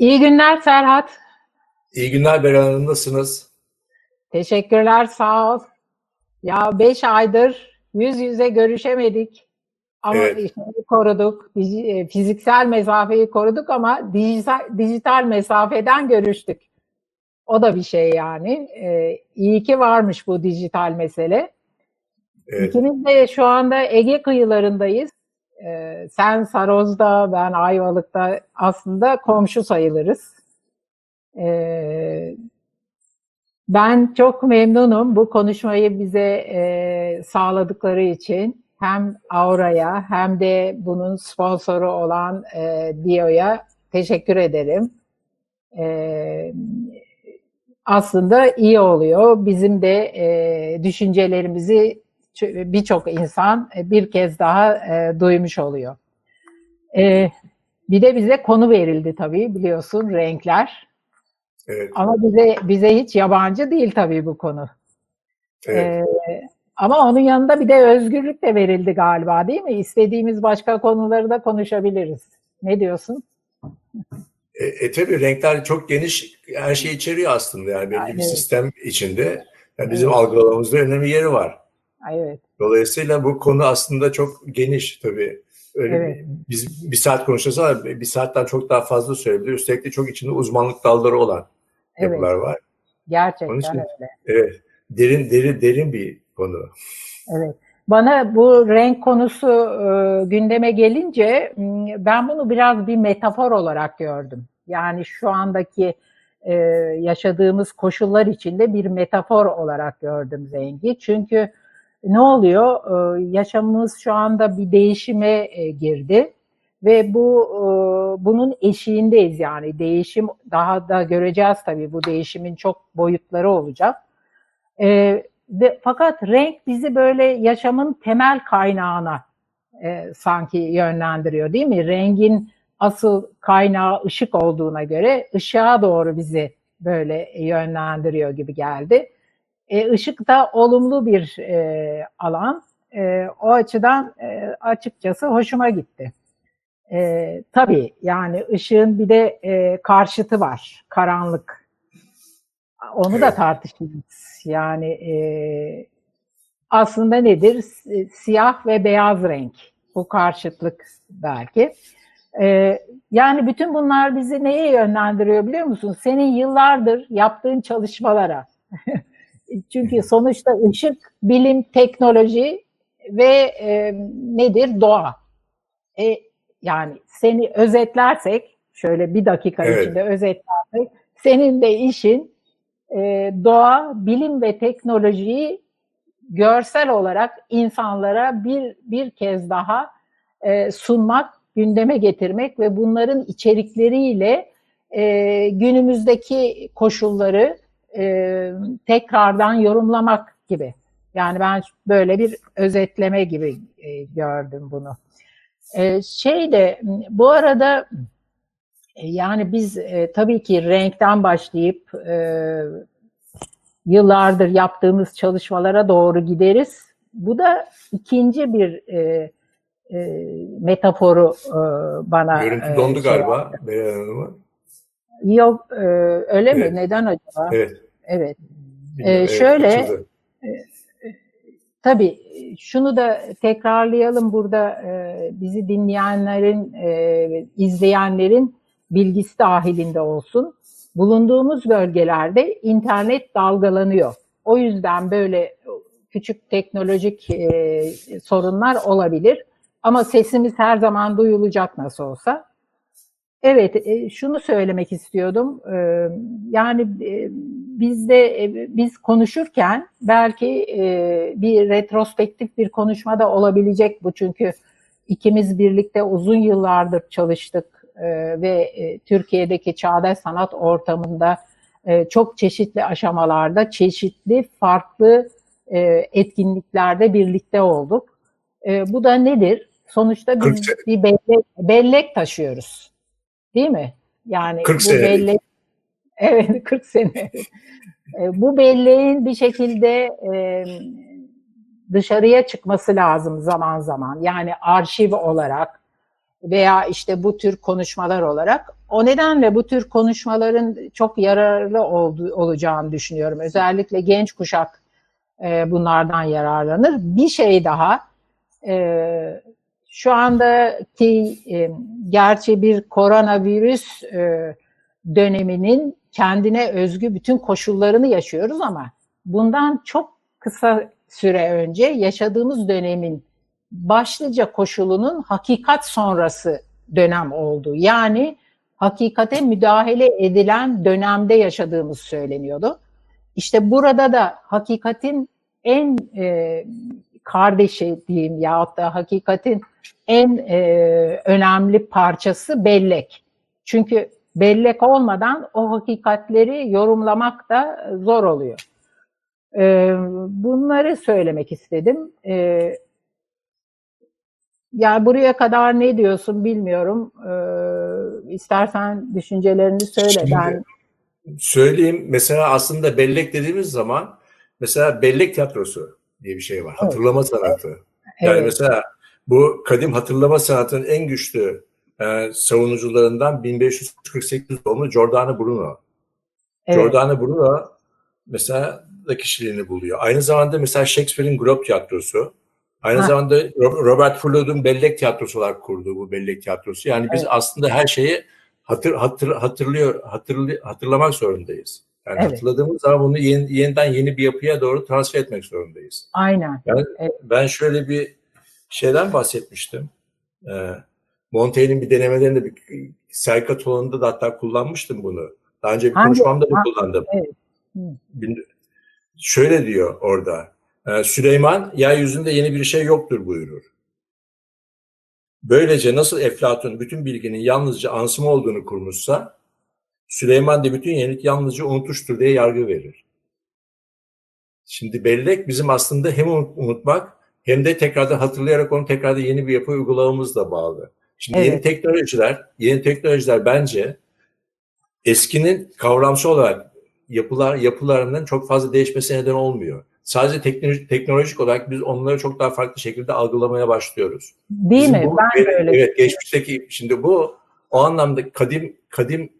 İyi günler Serhat. İyi günler Beren Hanım, nasılsınız? Teşekkürler, sağ ol. Ya beş aydır yüz yüze görüşemedik. Ama Evet. şeyi koruduk, e, fiziksel mesafeyi koruduk ama dijital, dijital mesafeden görüştük. O da bir şey yani. Ee, iyi ki varmış bu dijital mesele. Evet. İkimiz de şu anda Ege kıyılarındayız. Ee, sen Saroz'da, ben Ayvalık'ta aslında komşu sayılırız. Ee, ben çok memnunum bu konuşmayı bize e, sağladıkları için. Hem Aura'ya hem de bunun sponsoru olan e, Dio'ya teşekkür ederim. Ee, aslında iyi oluyor. Bizim de e, düşüncelerimizi birçok insan e, bir kez daha e, duymuş oluyor. E, bir de bize konu verildi tabii biliyorsun renkler. Evet. Ama bize bize hiç yabancı değil tabii bu konu. evet. E, ama onun yanında bir de özgürlük de verildi galiba değil mi? İstediğimiz başka konuları da konuşabiliriz. Ne diyorsun? E, e tabii renkler çok geniş her şeyi içeriyor aslında yani belli bir Evet. sistem içinde. Yani bizim Evet. algılamamızda önemli yeri var. Evet, Dolayısıyla bu konu aslında çok geniş tabii. Öyle Evet. biz bir saat ama bir saatten çok daha fazla söyleyebilir. Üstelik de çok içinde uzmanlık dalları olan evet. yapılar var. Onun Gerçekten için- öyle. Evet. Derin derin derin bir konu. Evet. Bana bu renk konusu e, gündeme gelince ben bunu biraz bir metafor olarak gördüm. Yani şu andaki e, yaşadığımız koşullar içinde bir metafor olarak gördüm rengi. Çünkü ne oluyor? E, yaşamımız şu anda bir değişime e, girdi ve bu e, bunun eşiğindeyiz yani değişim daha da göreceğiz tabii bu değişimin çok boyutları olacak. E, ve, fakat renk bizi böyle yaşamın temel kaynağına e, sanki yönlendiriyor değil mi? Rengin asıl kaynağı ışık olduğuna göre ışığa doğru bizi böyle yönlendiriyor gibi geldi. E, ışık da olumlu bir e, alan. E, o açıdan e, açıkçası hoşuma gitti. E, tabii yani ışığın bir de e, karşıtı var, karanlık. Onu da Evet. tartışırız. Yani e, aslında nedir? Si- Siyah ve beyaz renk. Bu karşıtlık belki. E, yani bütün bunlar bizi neye yönlendiriyor biliyor musun? Senin yıllardır yaptığın çalışmalara. Çünkü sonuçta ışık, bilim, teknoloji ve e, nedir? Doğa. E, yani seni özetlersek, şöyle bir dakika Evet. içinde özetlersek, senin de işin e, doğa, bilim ve teknolojiyi görsel olarak insanlara bir bir kez daha e, sunmak, gündeme getirmek ve bunların içerikleriyle e, günümüzdeki koşulları e, tekrardan yorumlamak gibi. Yani ben böyle bir özetleme gibi e, gördüm bunu. E, şey de bu arada e, yani biz e, tabii ki renkten başlayıp e, yıllardır yaptığımız çalışmalara doğru gideriz. Bu da ikinci bir e, e, metaforu e, bana Görüntü e, dondu şey galiba. Beren. Yok e, öyle Evet. mi? Neden acaba? Evet. Evet. Evet, şöyle- açıldı. Tabii şunu da tekrarlayalım burada e, bizi dinleyenlerin, e, izleyenlerin bilgisi dahilinde olsun. Bulunduğumuz bölgelerde internet dalgalanıyor. O yüzden böyle küçük teknolojik e, sorunlar olabilir. Ama sesimiz her zaman duyulacak nasıl olsa. Evet, e, şunu söylemek istiyordum. E, yani e, biz de e, biz konuşurken belki bir retrospektif bir konuşma da olabilecek bu çünkü ikimiz birlikte uzun yıllardır çalıştık ve Türkiye'deki çağdaş sanat ortamında çok çeşitli aşamalarda çeşitli farklı etkinliklerde birlikte olduk. Bu da nedir? Sonuçta biz bir bellek, bellek taşıyoruz. Değil mi? Yani 40 bu senelik. bellek Evet 40 sene. E, bu belleğin bir şekilde e, dışarıya çıkması lazım zaman zaman. Yani arşiv olarak veya işte bu tür konuşmalar olarak. O nedenle bu tür konuşmaların çok yararlı olacağını düşünüyorum. Özellikle genç kuşak e, bunlardan yararlanır. Bir şey daha, e, şu andaki e, gerçi bir koronavirüs e, döneminin kendine özgü bütün koşullarını yaşıyoruz ama bundan çok kısa süre önce yaşadığımız dönemin başlıca koşulunun hakikat sonrası dönem oldu. Yani hakikate müdahale edilen dönemde yaşadığımız söyleniyordu. İşte burada da hakikatin en e, kardeşi diyeyim yahut da hakikatin en e, önemli parçası bellek. Çünkü bellek olmadan o hakikatleri yorumlamak da zor oluyor. E, bunları söylemek istedim. E, yani buraya kadar ne diyorsun bilmiyorum. Ee, istersen düşüncelerini söyle. Şimdi, ben söyleyeyim. Mesela aslında bellek dediğimiz zaman mesela bellek tiyatrosu diye bir şey var. Evet. Hatırlama sanatı. Yani evet. mesela bu kadim hatırlama sanatının en güçlü e, savunucularından 1548 doğumlu Giordano Bruno. Evet. Giordano Bruno mesela da kişiliğini buluyor. Aynı zamanda mesela Shakespeare'in Globe Tiyatrosu Aynı ha. zamanda Robert Fuller'ın bellek tiyatrosu olarak kurduğu bu bellek tiyatrosu. Yani biz evet. aslında her şeyi hatır, hatır, hatırlıyor, hatırlı, hatırlamak zorundayız. Yani evet. hatırladığımız zaman bunu yeni, yeniden yeni bir yapıya doğru transfer etmek zorundayız. Aynen. Yani evet. Ben şöyle bir şeyden bahsetmiştim. Ee, Montaigne'in bir denemelerinde bir Serka Tolan'da da hatta kullanmıştım bunu. Daha önce bir Hangi? konuşmamda da kullandım. Evet. Şöyle diyor orada. Ee, Süleyman yeryüzünde yeni bir şey yoktur buyurur. Böylece nasıl Eflatun bütün bilginin yalnızca ansıma olduğunu kurmuşsa, Süleyman da bütün yenilik yalnızca unutuştur diye yargı verir. Şimdi bellek bizim aslında hem unutmak hem de tekrardan hatırlayarak onu tekrardan yeni bir yapı uygulamamızla bağlı. Şimdi evet. yeni teknolojiler, yeni teknolojiler bence eskinin kavramsal olarak yapılar yapılarının çok fazla değişmesine neden olmuyor sadece teknolojik, teknolojik olarak biz onları çok daha farklı şekilde algılamaya başlıyoruz. Değil Bizim mi? Bu, ben de öyle. Evet, geçmişteki şimdi bu o anlamda kadim kadim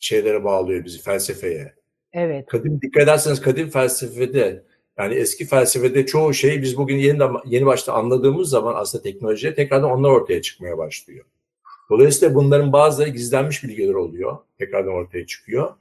şeylere bağlıyor bizi felsefeye. Evet. Kadim dikkat ederseniz kadim felsefede yani eski felsefede çoğu şey biz bugün yeni yeni başta anladığımız zaman aslında teknolojiye tekrardan onlar ortaya çıkmaya başlıyor. Dolayısıyla bunların bazıları gizlenmiş bilgiler oluyor. Tekrardan ortaya çıkıyor.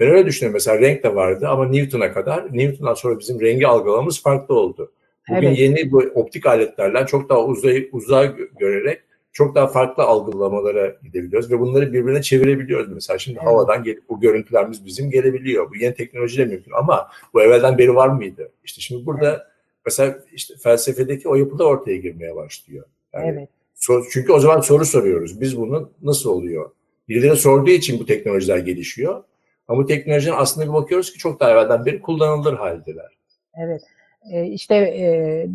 Ben öyle düşünüyorum. Mesela renk de vardı ama Newton'a kadar, Newton'dan sonra bizim rengi algılamamız farklı oldu. Bugün evet. yeni bu optik aletlerle çok daha uzay, uzay görerek çok daha farklı algılamalara gidebiliyoruz ve bunları birbirine çevirebiliyoruz. Mesela şimdi evet. havadan gelip bu görüntülerimiz bizim gelebiliyor. Bu yeni teknolojiyle mümkün ama bu evvelden beri var mıydı? İşte şimdi burada evet. mesela işte felsefedeki o yapıda ortaya girmeye başlıyor. Yani evet. So, çünkü o zaman soru soruyoruz. Biz bunu nasıl oluyor? Birileri sorduğu için bu teknolojiler gelişiyor. Ama bu teknolojinin aslında bir bakıyoruz ki çok daha evvelden beri kullanılır haldeler. Evet. E, işte e,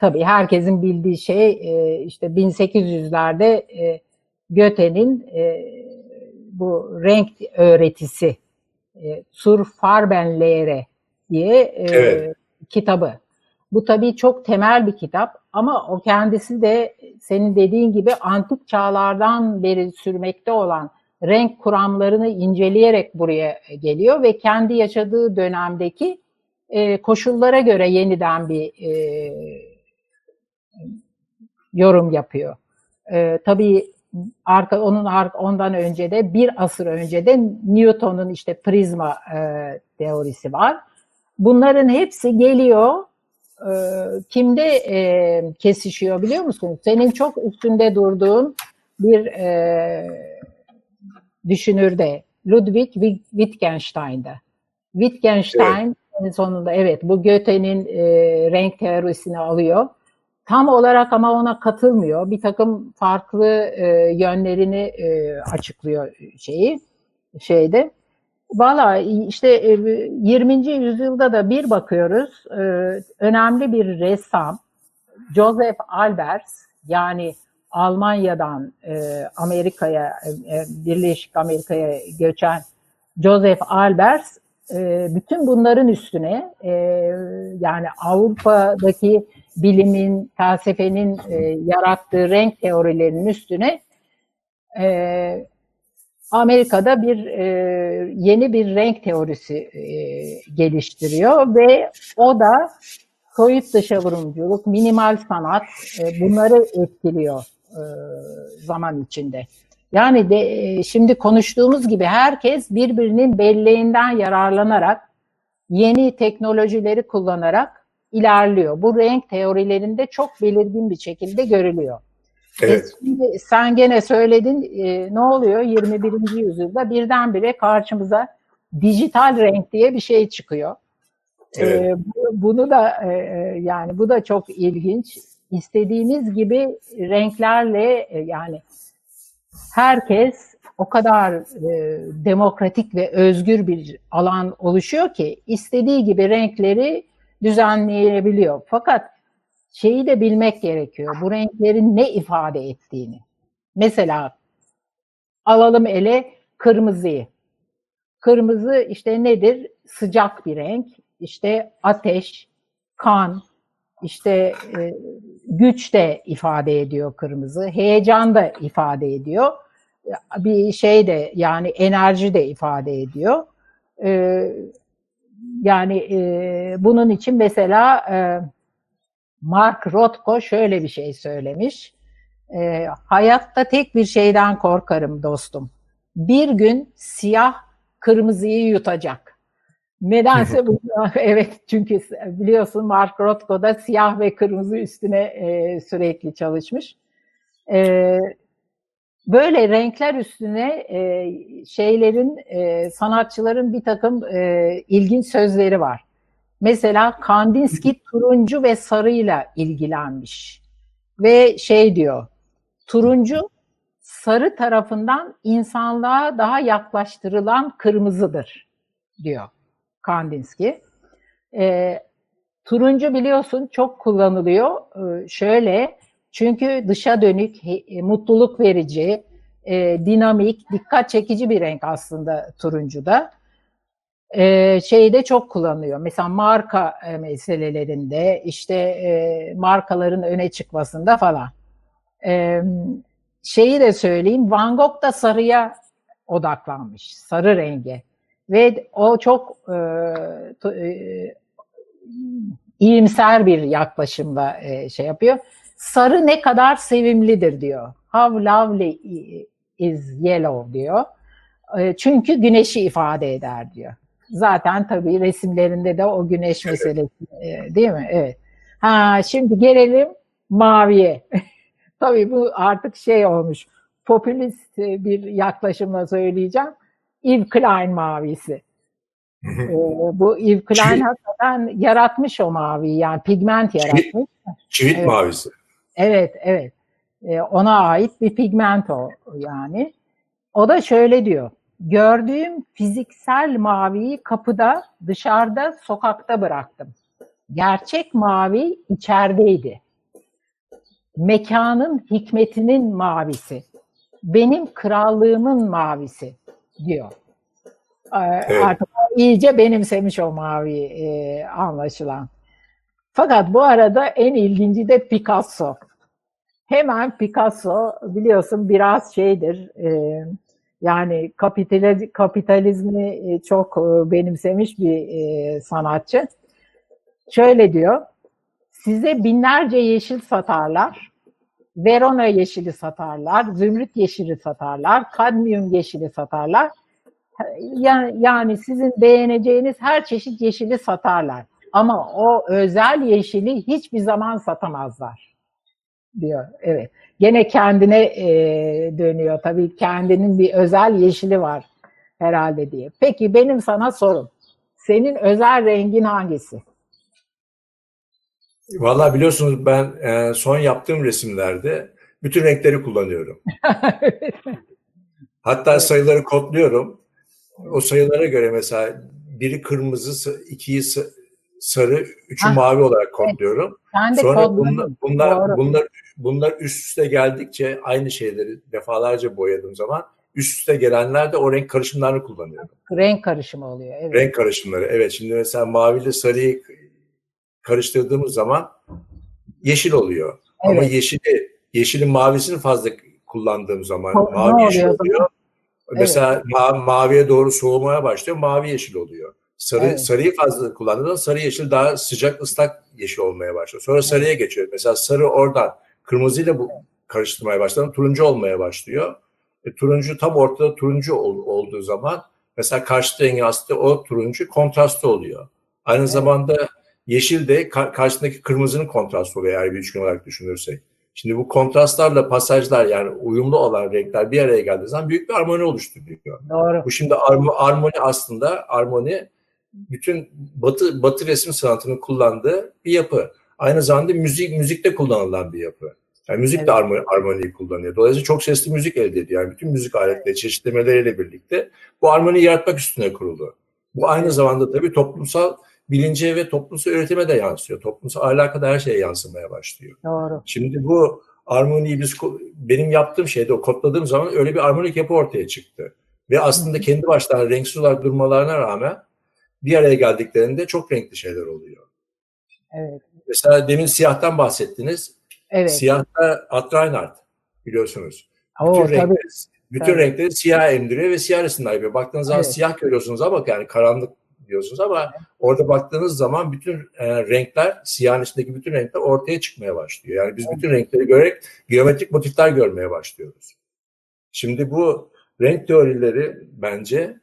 tabii herkesin bildiği şey e, işte 1800'lerde e, Goethe'nin e, bu renk öğretisi e, Sur Farbenlehre diye e, evet. kitabı. Bu tabii çok temel bir kitap ama o kendisi de senin dediğin gibi antik çağlardan beri sürmekte olan renk kuramlarını inceleyerek buraya geliyor ve kendi yaşadığı dönemdeki e, koşullara göre yeniden bir e, yorum yapıyor. E, tabii arka onun arka, ondan önce de bir asır önce de Newton'un işte prizma e, teorisi var. Bunların hepsi geliyor e, kimde e, kesişiyor biliyor musun? Senin çok üstünde durduğun bir e, düşünür de Ludwig Wittgenstein'da. Wittgenstein evet. Sonunda evet bu Goethe'nin e, renk teorisini alıyor. Tam olarak ama ona katılmıyor. Bir takım farklı e, yönlerini e, açıklıyor şeyi şeyde. Valla işte 20. E, yüzyılda da bir bakıyoruz. E, önemli bir ressam Joseph Albers yani Almanya'dan e, Amerika'ya, Birleşik Amerika'ya göçen Joseph Albers e, bütün bunların üstüne e, yani Avrupa'daki bilimin, felsefenin e, yarattığı renk teorilerinin üstüne e, Amerika'da bir yeni bir renk teorisi geliştiriyor ve o da soyut dışavurumculuk, minimal sanat bunları etkiliyor zaman içinde. Yani de, e, şimdi konuştuğumuz gibi herkes birbirinin belleğinden yararlanarak yeni teknolojileri kullanarak ilerliyor. Bu renk teorilerinde çok belirgin bir şekilde görülüyor. Evet. E şimdi sen gene söyledin e, ne oluyor 21. yüzyılda birdenbire karşımıza dijital renk diye bir şey çıkıyor. E, evet. E, bunu da e, e, yani bu da çok ilginç. İstediğimiz gibi renklerle e, yani herkes o kadar e, demokratik ve özgür bir alan oluşuyor ki istediği gibi renkleri düzenleyebiliyor. Fakat şeyi de bilmek gerekiyor. Bu renklerin ne ifade ettiğini. Mesela alalım ele kırmızıyı. Kırmızı işte nedir? Sıcak bir renk. İşte ateş, kan, işte e, güç de ifade ediyor kırmızı. Heyecan da ifade ediyor. Bir şey de yani enerji de ifade ediyor. E, yani e, bunun için mesela e, Mark Rothko şöyle bir şey söylemiş. E, hayatta tek bir şeyden korkarım dostum. Bir gün siyah kırmızıyı yutacak. Nedense bu evet çünkü biliyorsun Mark Rothko da siyah ve kırmızı üstüne e, sürekli çalışmış. E, böyle renkler üstüne e, şeylerin e, sanatçıların bir takım e, ilginç sözleri var. Mesela Kandinsky turuncu ve sarıyla ilgilenmiş. Ve şey diyor, turuncu sarı tarafından insanlığa daha yaklaştırılan kırmızıdır diyor Kandinsky. E, turuncu biliyorsun çok kullanılıyor. E, şöyle, çünkü dışa dönük, he, mutluluk verici, e, dinamik, dikkat çekici bir renk aslında turuncu da e, şeyde çok kullanılıyor. Mesela marka e, meselelerinde, işte e, markaların öne çıkmasında falan. E, şeyi de söyleyeyim, Van Gogh da sarıya odaklanmış, sarı renge. Ve o çok e, e, iyimser bir yaklaşımla e, şey yapıyor. Sarı ne kadar sevimlidir diyor. How lovely is yellow diyor. E, çünkü güneşi ifade eder diyor. Zaten tabii resimlerinde de o güneş meselesi e, değil mi? Evet. Ha şimdi gelelim maviye. tabii bu artık şey olmuş. Popülist bir yaklaşımla söyleyeceğim. Yves Klein mavisi. ee, bu Yves Klein hakikaten yaratmış o maviyi yani pigment yaratmış. Çivit evet. mavisi. Evet, evet. Ee, ona ait bir pigment o yani. O da şöyle diyor. Gördüğüm fiziksel maviyi kapıda, dışarıda, sokakta bıraktım. Gerçek mavi içerideydi. Mekanın hikmetinin mavisi. Benim krallığımın mavisi diyor. Evet. Artık iyice benimsemiş o mavi e, anlaşılan. Fakat bu arada en ilginci de Picasso. Hemen Picasso biliyorsun biraz şeydir, e, yani kapitaliz kapitalizmi e, çok e, benimsemiş bir e, sanatçı. Şöyle diyor, size binlerce yeşil satarlar, Verona yeşili satarlar, zümrüt yeşili satarlar, kadmiyum yeşili satarlar. Yani sizin beğeneceğiniz her çeşit yeşili satarlar. Ama o özel yeşili hiçbir zaman satamazlar diyor. Evet. Gene kendine e, dönüyor. Tabii kendinin bir özel yeşili var herhalde diye. Peki benim sana sorum. Senin özel rengin hangisi? Valla biliyorsunuz ben e, son yaptığım resimlerde bütün renkleri kullanıyorum. Hatta sayıları kodluyorum. O sayılara göre mesela biri kırmızı, ikiyi sarı, üçü ha. mavi olarak kodluyorum. Ben de Sonra bunlar, bunlar, bunlar, bunlar üst üste geldikçe aynı şeyleri defalarca boyadığım zaman üst üste gelenler de o renk karışımlarını kullanıyorum. Renk karışımı oluyor. Evet. Renk karışımları. Evet. Şimdi mesela mavi ile sarıyı karıştırdığımız zaman yeşil oluyor. Evet. Ama yeşili, yeşilin mavisini fazla kullandığım zaman ne mavi oluyor yeşil oluyor. zaman? Mesela ma- maviye doğru soğumaya başlıyor, mavi yeşil oluyor. Sarı Evet. sarıyı fazla kullandığında sarı yeşil daha sıcak ıslak yeşil olmaya başlıyor. Sonra sarıya geçiyor. Mesela sarı oradan kırmızıyla bu karıştırmaya başladı. Turuncu olmaya başlıyor. E, turuncu tam ortada turuncu ol- olduğu zaman mesela karşı rengi aslında o turuncu kontrastı oluyor. Aynı Evet. zamanda yeşil de ka- karşısındaki kırmızının kontrastı oluyor eğer bir üçgen olarak düşünürsek. Şimdi bu kontrastlarla pasajlar yani uyumlu olan renkler bir araya geldiği zaman büyük bir armoni oluşturuyor. Doğru. Bu şimdi armo- armoni aslında armoni bütün batı batı resim sanatının kullandığı bir yapı. Aynı zamanda müzik müzikte kullanılan bir yapı. Yani müzik de Evet. armoni, armoniyi kullanıyor. Dolayısıyla çok sesli müzik elde ediyor. Yani bütün müzik aletleri, çeşitlemeleriyle birlikte bu armoniyi yaratmak üstüne kurulu. Bu aynı zamanda tabii toplumsal bilince ve toplumsal üretime de yansıyor. Toplumsal ahlaka da her şeye yansımaya başlıyor. Doğru. Şimdi bu armoniyi biz benim yaptığım şeyde o kodladığım zaman öyle bir armonik yapı ortaya çıktı. Ve aslında kendi başlarına renksiz olarak durmalarına rağmen bir araya geldiklerinde çok renkli şeyler oluyor. Evet. Mesela demin siyahtan bahsettiniz. Evet. Siyahta At Reinhardt biliyorsunuz. Oo, Bütün, tabii. renkleri, bütün Tabii. renkleri siyah emdiriyor ve siyah resimler yapıyor. Baktığınız zaman Evet. siyah görüyorsunuz ama yani karanlık diyorsunuz ama orada baktığınız zaman bütün e, renkler, siyahın içindeki bütün renkler ortaya çıkmaya başlıyor. Yani biz bütün renkleri görerek geometrik motifler görmeye başlıyoruz. Şimdi bu renk teorileri bence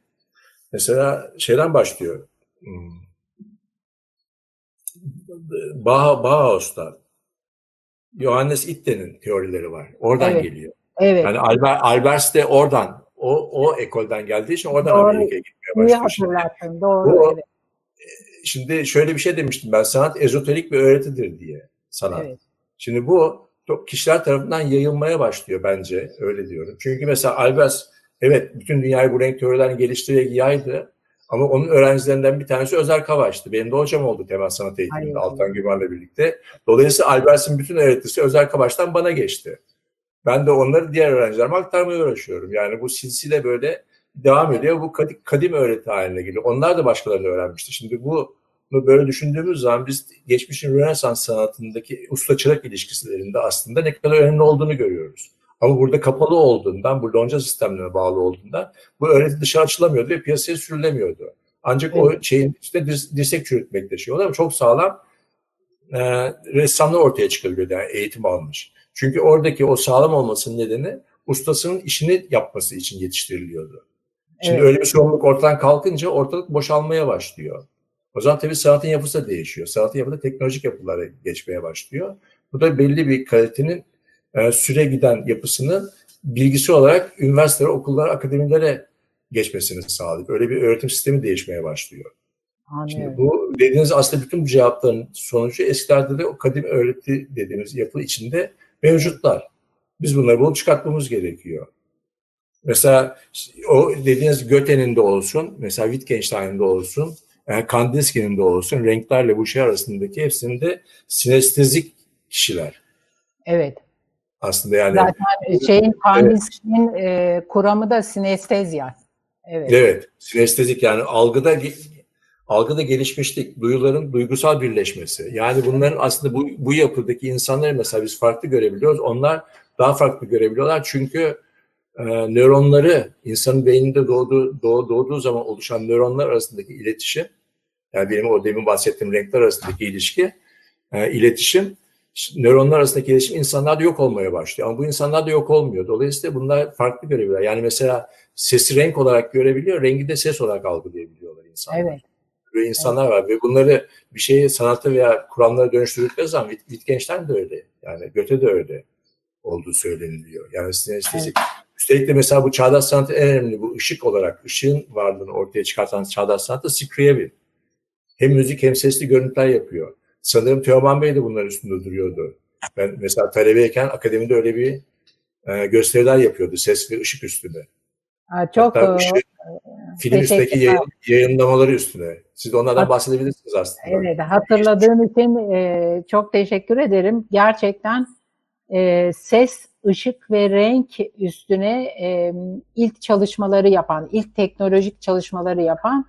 mesela şeyden başlıyor. Hmm. Bah Bauhaus'ta Johannes Itten'in teorileri var. Oradan Evet. geliyor. Evet. Yani Albert, Albers de oradan, o, o ekolden geldiği için oradan Doğru. Amerika'ya gitmeye İyi başlıyor. Şimdi, hatırlattın. Doğru. Bu- evet. şimdi şöyle bir şey demiştim ben, sanat ezoterik bir öğretidir diye sanat. Evet. Şimdi bu kişiler tarafından yayılmaya başlıyor bence, öyle diyorum. Çünkü mesela Albers, evet bütün dünyayı bu renk teorilerini geliştirerek yaydı. Ama onun öğrencilerinden bir tanesi Özer Kavaş'tı. Benim de hocam oldu temel sanat eğitiminde Ay. Altan Güven'le birlikte. Dolayısıyla Albers'in bütün öğretisi Özer Kavaş'tan bana geçti. Ben de onları diğer öğrencilerime aktarmaya uğraşıyorum. Yani bu silsile böyle devam ediyor. Bu kadim, kadim öğreti haline geliyor. Onlar da başkalarını öğrenmişti. Şimdi bu böyle düşündüğümüz zaman biz geçmişin Rönesans sanatındaki usta çırak ilişkilerinde aslında ne kadar önemli olduğunu görüyoruz. Ama burada kapalı olduğundan, bu lonca sistemlerine bağlı olduğundan bu öğreti dışarı açılamıyordu ve piyasaya sürülemiyordu. Ancak o şeyin işte dir- dirsek çürütmekte şey oluyor ama çok sağlam e, ressamlar ortaya çıkabiliyordu yani eğitim almış. Çünkü oradaki o sağlam olmasının nedeni ustasının işini yapması için yetiştiriliyordu. Şimdi Evet. öyle bir sorumluluk ortadan kalkınca ortalık boşalmaya başlıyor. O zaman tabii sanatın yapısı da değişiyor. Sanatın yapıda teknolojik yapılara geçmeye başlıyor. Bu da belli bir kalitenin e, süre giden yapısının bilgisi olarak üniversitelere, okullara, akademilere geçmesini sağlıyor. Öyle bir öğretim sistemi değişmeye başlıyor. Şimdi Anlıyorum. bu dediğiniz aslında bütün bu cevapların sonucu eskilerde de o kadim öğreti dediğimiz yapı içinde mevcutlar. Biz bunları bulup çıkartmamız gerekiyor. Mesela o dediğiniz Göte'nin de olsun, mesela Wittgenstein'in de olsun, yani Kandinsky'nin de olsun, renklerle bu şey arasındaki hepsinde sinestezik kişiler Evet. aslında yani. Zaten şeyin Kandinsky'nin e, kuramı da sinestezya. Evet. Evet, sinestezik yani algıda algıda gelişmişlik, duyuların duygusal birleşmesi. Yani bunların aslında bu, bu yapıdaki insanları mesela biz farklı görebiliyoruz. Onlar daha farklı görebiliyorlar çünkü e, nöronları insanın beyninde doğduğu, doğ, doğduğu zaman oluşan nöronlar arasındaki iletişim, yani benim o demin bahsettiğim renkler arasındaki ilişki, e, iletişim, nöronlar arasındaki iletişim insanlarda yok olmaya başlıyor. Ama bu insanlarda yok olmuyor. Dolayısıyla bunlar farklı görebiliyorlar. Yani mesela sesi renk olarak görebiliyor, rengi de ses olarak algılayabiliyorlar insanlar. Evet. İnsanlar var ve bunları bir şeyi sanata veya kuramlara dönüştürdükleri zaman Witt- Wittgenstein de öyle. Yani Goethe de öyle olduğu söyleniliyor. Yani sinestezik. Üstelik de mesela bu çağdaş sanatın en önemli bu ışık olarak, ışığın varlığını ortaya çıkartan çağdaş sanat da Scriabin. Hem müzik hem sesli görüntüler yapıyor. Sanırım Teoman Bey de bunlar üstünde duruyordu. Ben mesela talebeyken akademide öyle bir e, gösteriler yapıyordu ses ve ışık üstüne. Ha, çok Hatta ışık, film üstündeki teşekkürler. yayın, yayınlamaları üstüne. Siz de onlardan Hat- bahsedebilirsiniz aslında. Evet, hatırladığın için e, çok teşekkür ederim. Gerçekten e, ses, ışık ve renk üstüne e, ilk çalışmaları yapan, ilk teknolojik çalışmaları yapan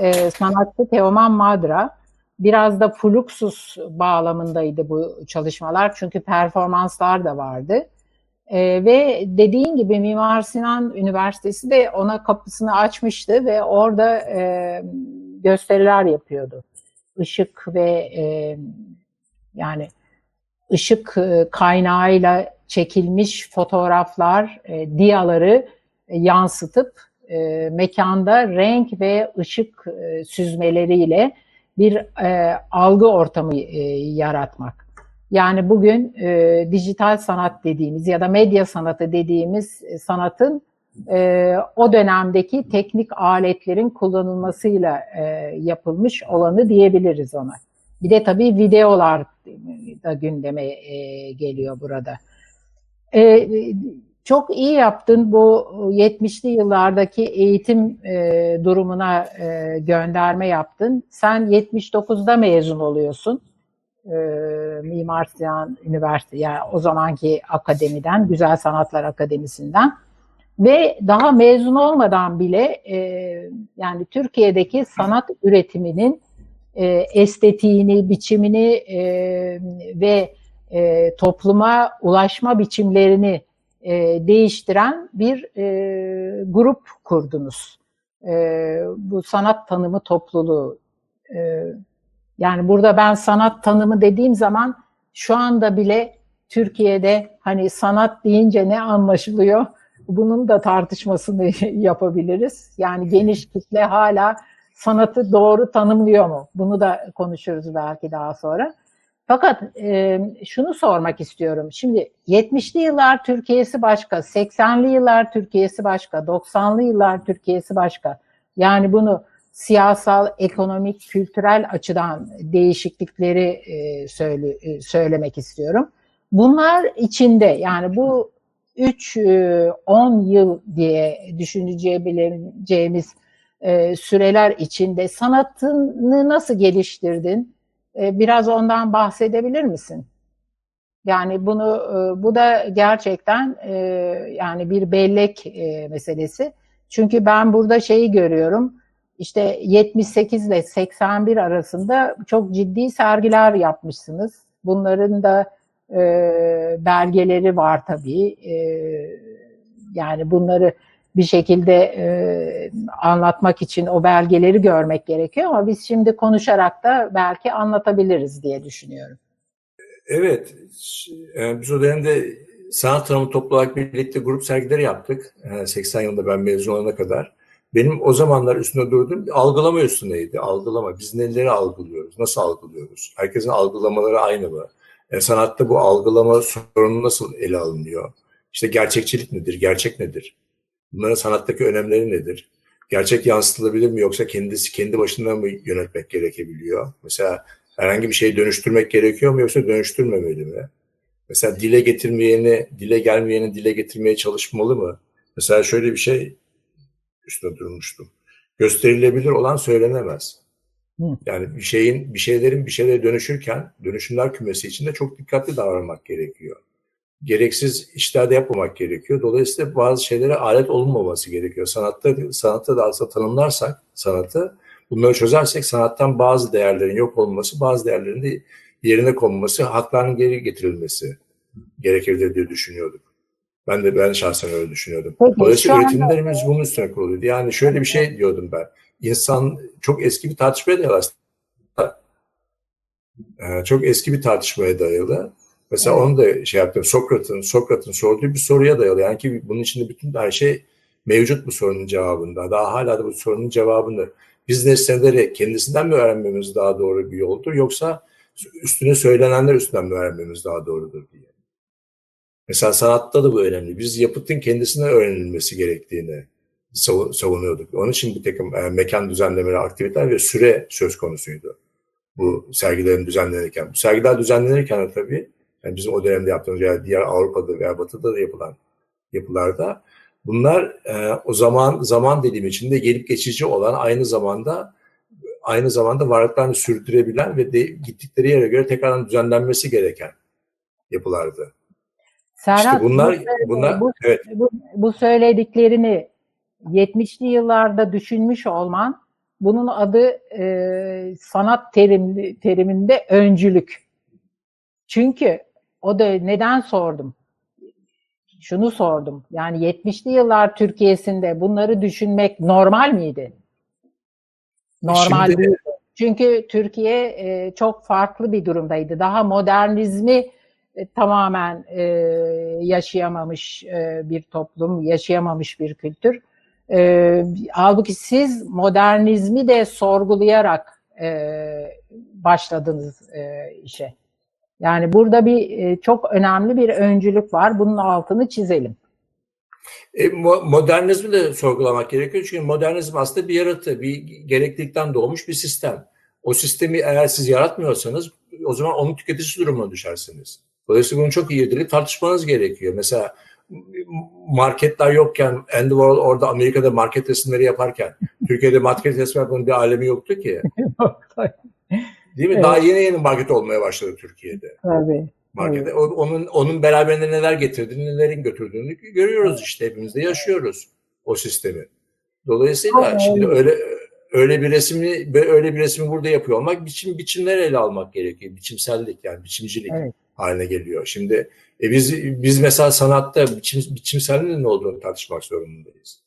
e, sanatçı Teoman Madra. biraz da fluxus bağlamındaydı bu çalışmalar çünkü performanslar da vardı. E, ve dediğin gibi Mimar Sinan Üniversitesi de ona kapısını açmıştı ve orada e, gösteriler yapıyordu. Işık ve e, yani ışık e, kaynağıyla çekilmiş fotoğraflar, e, diyaları e, yansıtıp e, mekanda renk ve ışık e, süzmeleriyle bir e, algı ortamı e, yaratmak. Yani bugün e, dijital sanat dediğimiz ya da medya sanatı dediğimiz sanatın e, o dönemdeki teknik aletlerin kullanılmasıyla e, yapılmış olanı diyebiliriz ona. Bir de tabii videolar da gündeme e, geliyor burada. E, çok iyi yaptın bu 70'li yıllardaki eğitim e, durumuna e, gönderme yaptın. Sen 79'da mezun oluyorsun. E, Mimar Sinan Üniversitesi yani o zamanki akademiden, Güzel Sanatlar Akademisi'nden ve daha mezun olmadan bile e, yani Türkiye'deki sanat üretiminin e, estetiğini, biçimini e, ve e, topluma ulaşma biçimlerini e, değiştiren bir e, grup kurdunuz. E, bu sanat tanımı topluluğu. E, yani burada ben sanat tanımı dediğim zaman şu anda bile Türkiye'de hani sanat deyince ne anlaşılıyor? Bunun da tartışmasını yapabiliriz. Yani geniş kitle hala sanatı doğru tanımlıyor mu? Bunu da konuşuruz belki daha sonra. Fakat e, şunu sormak istiyorum. Şimdi 70'li yıllar Türkiye'si başka, 80'li yıllar Türkiye'si başka, 90'lı yıllar Türkiye'si başka. Yani bunu siyasal, ekonomik, kültürel açıdan değişiklikleri e, söyle, e, söylemek istiyorum. Bunlar içinde yani bu 3-10 e, yıl diye düşüneceğimiz e, süreler içinde sanatını nasıl geliştirdin? E, biraz ondan bahsedebilir misin? Yani bunu e, bu da gerçekten e, yani bir bellek meselesi. Çünkü ben burada şeyi görüyorum. İşte 78 ile 81 arasında çok ciddi sergiler yapmışsınız. Bunların da e, belgeleri var tabii. E, yani bunları bir şekilde e, anlatmak için o belgeleri görmek gerekiyor ama biz şimdi konuşarak da belki anlatabiliriz diye düşünüyorum. Evet, e, biz o dönemde sanat tanımı toplu olarak birlikte grup sergileri yaptık. 80 e, yılında ben mezun olana kadar. Benim o zamanlar üstünde durduğum algılama üstündeydi. Algılama. Biz neleri algılıyoruz? Nasıl algılıyoruz? Herkesin algılamaları aynı mı? E, sanatta bu algılama sorunu nasıl ele alınıyor? İşte gerçekçilik nedir? Gerçek nedir? Bunların sanattaki önemleri nedir? Gerçek yansıtılabilir mi yoksa kendisi kendi başından mı yönetmek gerekebiliyor? Mesela herhangi bir şeyi dönüştürmek gerekiyor mu yoksa dönüştürmemeli mi? Mesela dile getirmeyeni, dile gelmeyeni dile getirmeye çalışmalı mı? Mesela şöyle bir şey üstüne durmuştum. Gösterilebilir olan söylenemez. Yani bir şeyin, bir şeylerin bir şeylere dönüşürken dönüşümler kümesi içinde çok dikkatli davranmak gerekiyor gereksiz işlerde yapmamak gerekiyor. Dolayısıyla bazı şeylere alet olunmaması gerekiyor. Sanatta sanatta da aslında tanımlarsak sanatı bunları çözersek sanattan bazı değerlerin yok olması, bazı değerlerin de yerine konması, hakların geri getirilmesi gerekirdir diye düşünüyorduk. Ben de ben şahsen öyle düşünüyordum. Peki, Dolayısıyla üretimlerimiz bunun üstüne kuruluydu. Yani şöyle bir şey diyordum ben. İnsan çok eski bir tartışmaya dayalı aslında. Ee, çok eski bir tartışmaya dayalı. Mesela evet. onu da şey yaptım. Sokrat'ın Sokrat'ın sorduğu bir soruya dayalı. Yani ki bunun içinde bütün her şey mevcut bu sorunun cevabında. Daha hala da bu sorunun cevabını biz nesneleri kendisinden mi öğrenmemiz daha doğru bir yoldur yoksa üstüne söylenenler üstünden mi öğrenmemiz daha doğrudur diye. Mesela sanatta da bu önemli. Biz yapıtın kendisinden öğrenilmesi gerektiğini savunuyorduk. Onun için bir takım e, mekan düzenlemeleri, aktiviteler ve süre söz konusuydu. Bu sergilerin düzenlenirken. Bu sergiler düzenlenirken de tabii yani bizim o dönemde yaptığımız veya diğer Avrupa'da veya Batı'da da yapılan yapılarda bunlar e, o zaman zaman dilimi içinde gelip geçici olan aynı zamanda aynı zamanda varlıklarını sürdürebilen ve de, gittikleri yere göre tekrardan düzenlenmesi gereken yapılardı. Serhat, işte bunlar bu, bunlar bu, evet. bu, bu söylediklerini 70'li yıllarda düşünmüş olman bunun adı e, sanat terim, teriminde öncülük. Çünkü o da neden sordum? Şunu sordum. Yani 70'li yıllar Türkiye'sinde bunları düşünmek normal miydi? Normal Şimdi, değil. Çünkü Türkiye e, çok farklı bir durumdaydı. Daha modernizmi tamamen e, yaşayamamış e, bir toplum, yaşayamamış bir kültür. E, halbuki siz modernizmi de sorgulayarak e, başladınız e, işe. Yani burada bir e, çok önemli bir öncülük var. Bunun altını çizelim. E, modernizmi de sorgulamak gerekiyor. Çünkü modernizm aslında bir yaratı, bir gereklilikten doğmuş bir sistem. O sistemi eğer siz yaratmıyorsanız o zaman onun tüketicisi durumuna düşersiniz. Dolayısıyla bunu çok iyi irdeleyip tartışmanız gerekiyor. Mesela marketler yokken Andy Warhol orada Amerika'da market resimleri yaparken Türkiye'de market resim yapmanın bir alemi yoktu ki. Değil mi? Evet. Daha yeni yeni market olmaya başladı Türkiye'de. Tabii. Markete. Evet. Onun onun beraberinde neler getirdiğini, nelerin götürdüğünü görüyoruz işte. Hepimiz de yaşıyoruz o sistemi. Dolayısıyla evet. şimdi öyle öyle bir resmi öyle bir resmi burada yapıyor olmak biçim biçimler ele almak gerekiyor. Biçimsellik yani biçimcilik evet. Haline geliyor. Şimdi e biz biz mesela sanatta biçim, biçimselliğin ne olduğunu tartışmak zorundayız.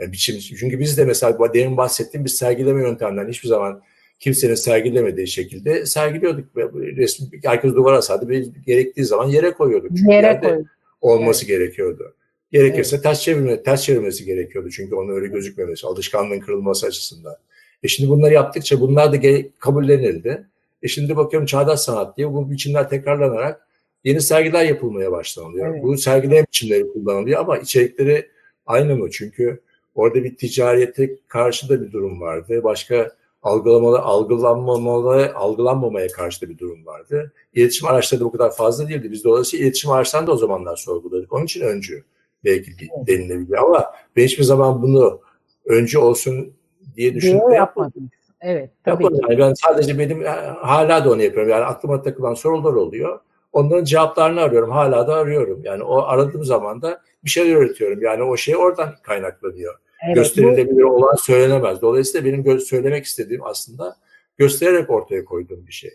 Yani biçim, çünkü biz de mesela demin bahsettiğim bir sergileme yöntemlerini hiçbir zaman kimsenin sergilemediği şekilde sergiliyorduk. Resmi herkes duvara asardı ve gerektiği zaman yere koyuyorduk. Çünkü yere koy. olması evet. gerekiyordu. Gerekirse evet. ters çevirme, ters çevirmesi gerekiyordu çünkü onun öyle gözükmemesi, alışkanlığın kırılması açısından. E şimdi bunları yaptıkça bunlar da kabullenildi. E şimdi bakıyorum çağdaş sanat diye bu biçimler tekrarlanarak yeni sergiler yapılmaya başlanılıyor. Evet. Bu sergileme biçimleri kullanılıyor ama içerikleri aynı mı? Çünkü orada bir ticarete karşı da bir durum vardı. Başka algılamalı, algılanmamalı, algılanmamaya karşı da bir durum vardı. İletişim araçları da bu kadar fazla değildi. Biz dolayısıyla iletişim araçlarını da o zamanlar sorguladık. Onun için öncü belki evet. denilebilir. Ama ben hiçbir zaman bunu öncü olsun diye düşünüp de yapmadım. Evet, tabii yapmadım. Yani ben sadece benim hala da onu yapıyorum. Yani aklıma takılan sorular oluyor. Onların cevaplarını arıyorum. Hala da arıyorum. Yani o aradığım zaman da bir şeyler öğretiyorum. Yani o şey oradan kaynaklanıyor. Evet, Gösterilebilir bu... olan söylenemez. Dolayısıyla benim söylemek istediğim aslında göstererek ortaya koyduğum bir şey.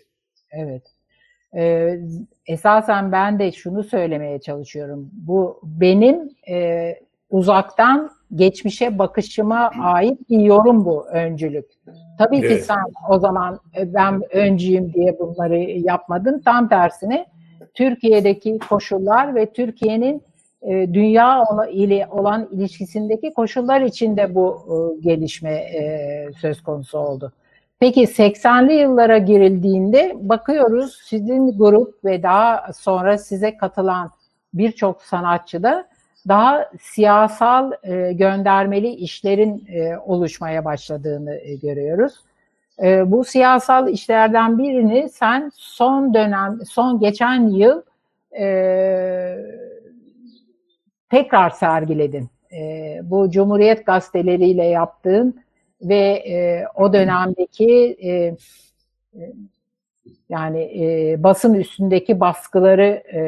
Evet. Ee, esasen ben de şunu söylemeye çalışıyorum. Bu benim e, uzaktan geçmişe bakışıma ait bir yorum bu öncülük. Tabii evet. ki sen o zaman e, ben öncüyüm diye bunları yapmadın. Tam tersine Türkiye'deki koşullar ve Türkiye'nin e, dünya ile olan ilişkisindeki koşullar içinde bu e, gelişme e, söz konusu oldu. Peki 80'li yıllara girildiğinde bakıyoruz sizin grup ve daha sonra size katılan birçok sanatçı da daha siyasal e, göndermeli işlerin e, oluşmaya başladığını e, görüyoruz. E, bu siyasal işlerden birini sen son dönem, son geçen yıl e, tekrar sergiledin. E, bu Cumhuriyet gazeteleriyle yaptığın ve e, o dönemdeki e, yani e, basın üstündeki baskıları e,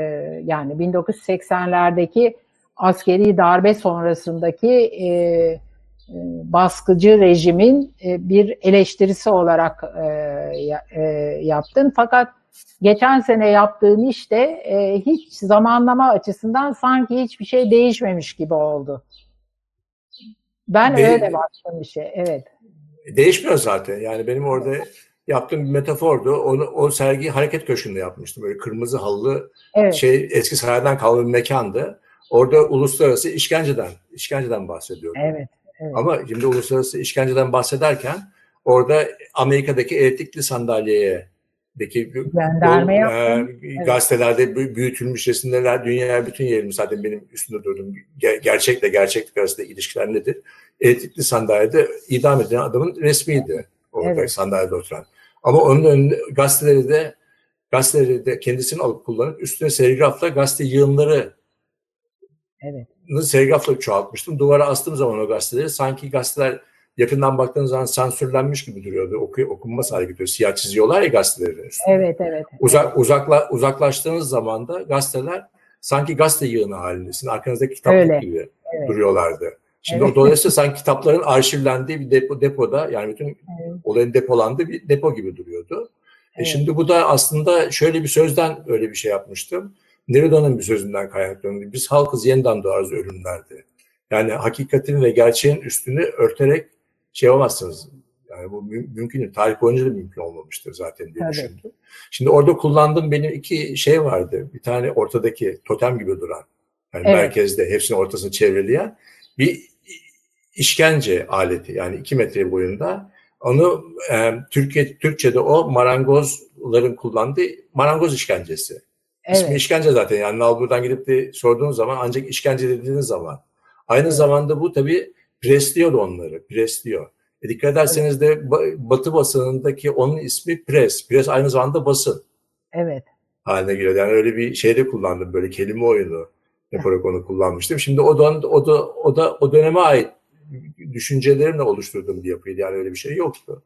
yani 1980'lerdeki askeri darbe sonrasındaki e, e, baskıcı rejimin e, bir eleştirisi olarak e, yaptın. Fakat geçen sene yaptığın işte hiç zamanlama açısından sanki hiçbir şey değişmemiş gibi oldu. Ben De- öyle baktım bir şey, evet. Değişmiyor zaten. Yani benim orada yaptığım bir metafordu. Onu, o sergiyi hareket köşkünde yapmıştım. Böyle kırmızı halılı evet. şey eski saraydan kalma bir mekandı. Orada uluslararası işkenceden, işkenceden bahsediyordum. Evet, evet. Ama şimdi uluslararası işkenceden bahsederken orada Amerika'daki elektrikli sandalyeye deki Gönderme e, evet. gazetelerde büyütülmüş resimler dünyaya bütün yerimiz zaten benim üstünde durduğum gerçekle gerçeklik arasında ilişkiler nedir? Elektrikli sandalyede idam edilen adamın resmiydi orada evet. sandalyede oturan. Ama onun önünde gazeteleri de gazeteleri de kendisini alıp kullanıp üstüne serigrafla gazete yığınları Evet. Serigrafla çoğaltmıştım. Duvara astığım zaman o gazeteleri sanki gazeteler yakından baktığınız zaman sansürlenmiş gibi duruyordu. Oku, okunmaz hale getiriyor. Siyah çiziyorlar ya gazetelerin üstüne. Evet, evet. Uzak, uzakla, uzaklaştığınız zaman da gazeteler sanki gazete yığını halindesin. Arkanızdaki kitaplık Öyle. gibi evet. duruyorlardı. Şimdi evet. dolayısıyla sanki kitapların arşivlendiği bir depo, depoda yani bütün evet. olayın depolandığı bir depo gibi duruyordu. E evet. E şimdi bu da aslında şöyle bir sözden öyle bir şey yapmıştım. Nerudan'ın bir sözünden kaynaklanıyor. Biz halkız yeniden doğarız ölümlerde. Yani hakikatin ve gerçeğin üstünü örterek şey olmazsınız. Yani bu mü- mümkün değil. Tarih boyunca da mümkün olmamıştır zaten diye evet. düşündüm. Şimdi orada kullandığım benim iki şey vardı. Bir tane ortadaki totem gibi duran. Yani evet. merkezde hepsinin ortasını çevreleyen bir işkence aleti. Yani iki metre boyunda. Onu e, Türkiye Türkçe'de o marangozların kullandığı marangoz işkencesi. Evet. İsmi işkence zaten. Yani Nalbur'dan gidip de sorduğun zaman ancak işkence dediğiniz zaman. Aynı evet. zamanda bu tabii presliyor onları. Presliyor. E dikkat ederseniz evet. de Batı basınındaki onun ismi pres. Pres aynı zamanda basın. Evet. Haline geliyor. Yani öyle bir şeyde kullandım böyle kelime oyunu yaparak onu kullanmıştım. Şimdi o da o da o da o döneme ait düşüncelerimle oluşturduğum bir yapıydı. Yani öyle bir şey yoktu.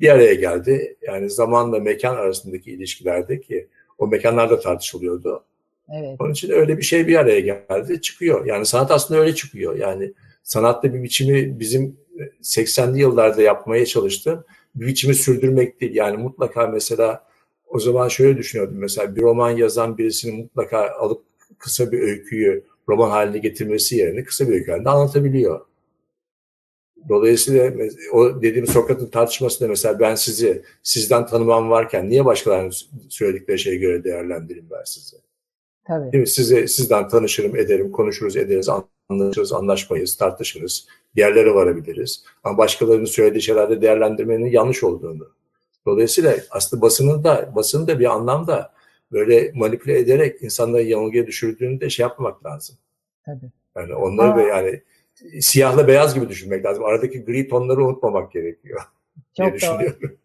Bir araya geldi. Yani zamanla mekan arasındaki ilişkilerde ki o mekanlarda tartışılıyordu. Evet. Onun için öyle bir şey bir araya geldi, çıkıyor. Yani sanat aslında öyle çıkıyor. Yani sanatta bir biçimi bizim 80'li yıllarda yapmaya çalıştığım bir biçimi sürdürmek değil. Yani mutlaka mesela o zaman şöyle düşünüyordum. Mesela bir roman yazan birisini mutlaka alıp kısa bir öyküyü roman haline getirmesi yerine kısa bir öykü halinde anlatabiliyor. Dolayısıyla o dediğim Sokrat'ın tartışmasında mesela ben sizi sizden tanımam varken niye başkalarının söyledikleri şeye göre değerlendireyim ben sizi? Tabii. Değil mi? Size, sizden tanışırım, ederim, konuşuruz, ederiz, anlaşırız, anlaşmayız, tartışırız, yerlere varabiliriz. Ama başkalarının söylediği şeylerde değerlendirmenin yanlış olduğunu. Dolayısıyla aslında basının da, basını da bir anlamda böyle manipüle ederek insanları yanılgıya düşürdüğünü de şey yapmamak lazım. Tabii. Yani onları Aa. da yani siyahla beyaz gibi düşünmek lazım. Aradaki gri tonları unutmamak gerekiyor. Çok doğru.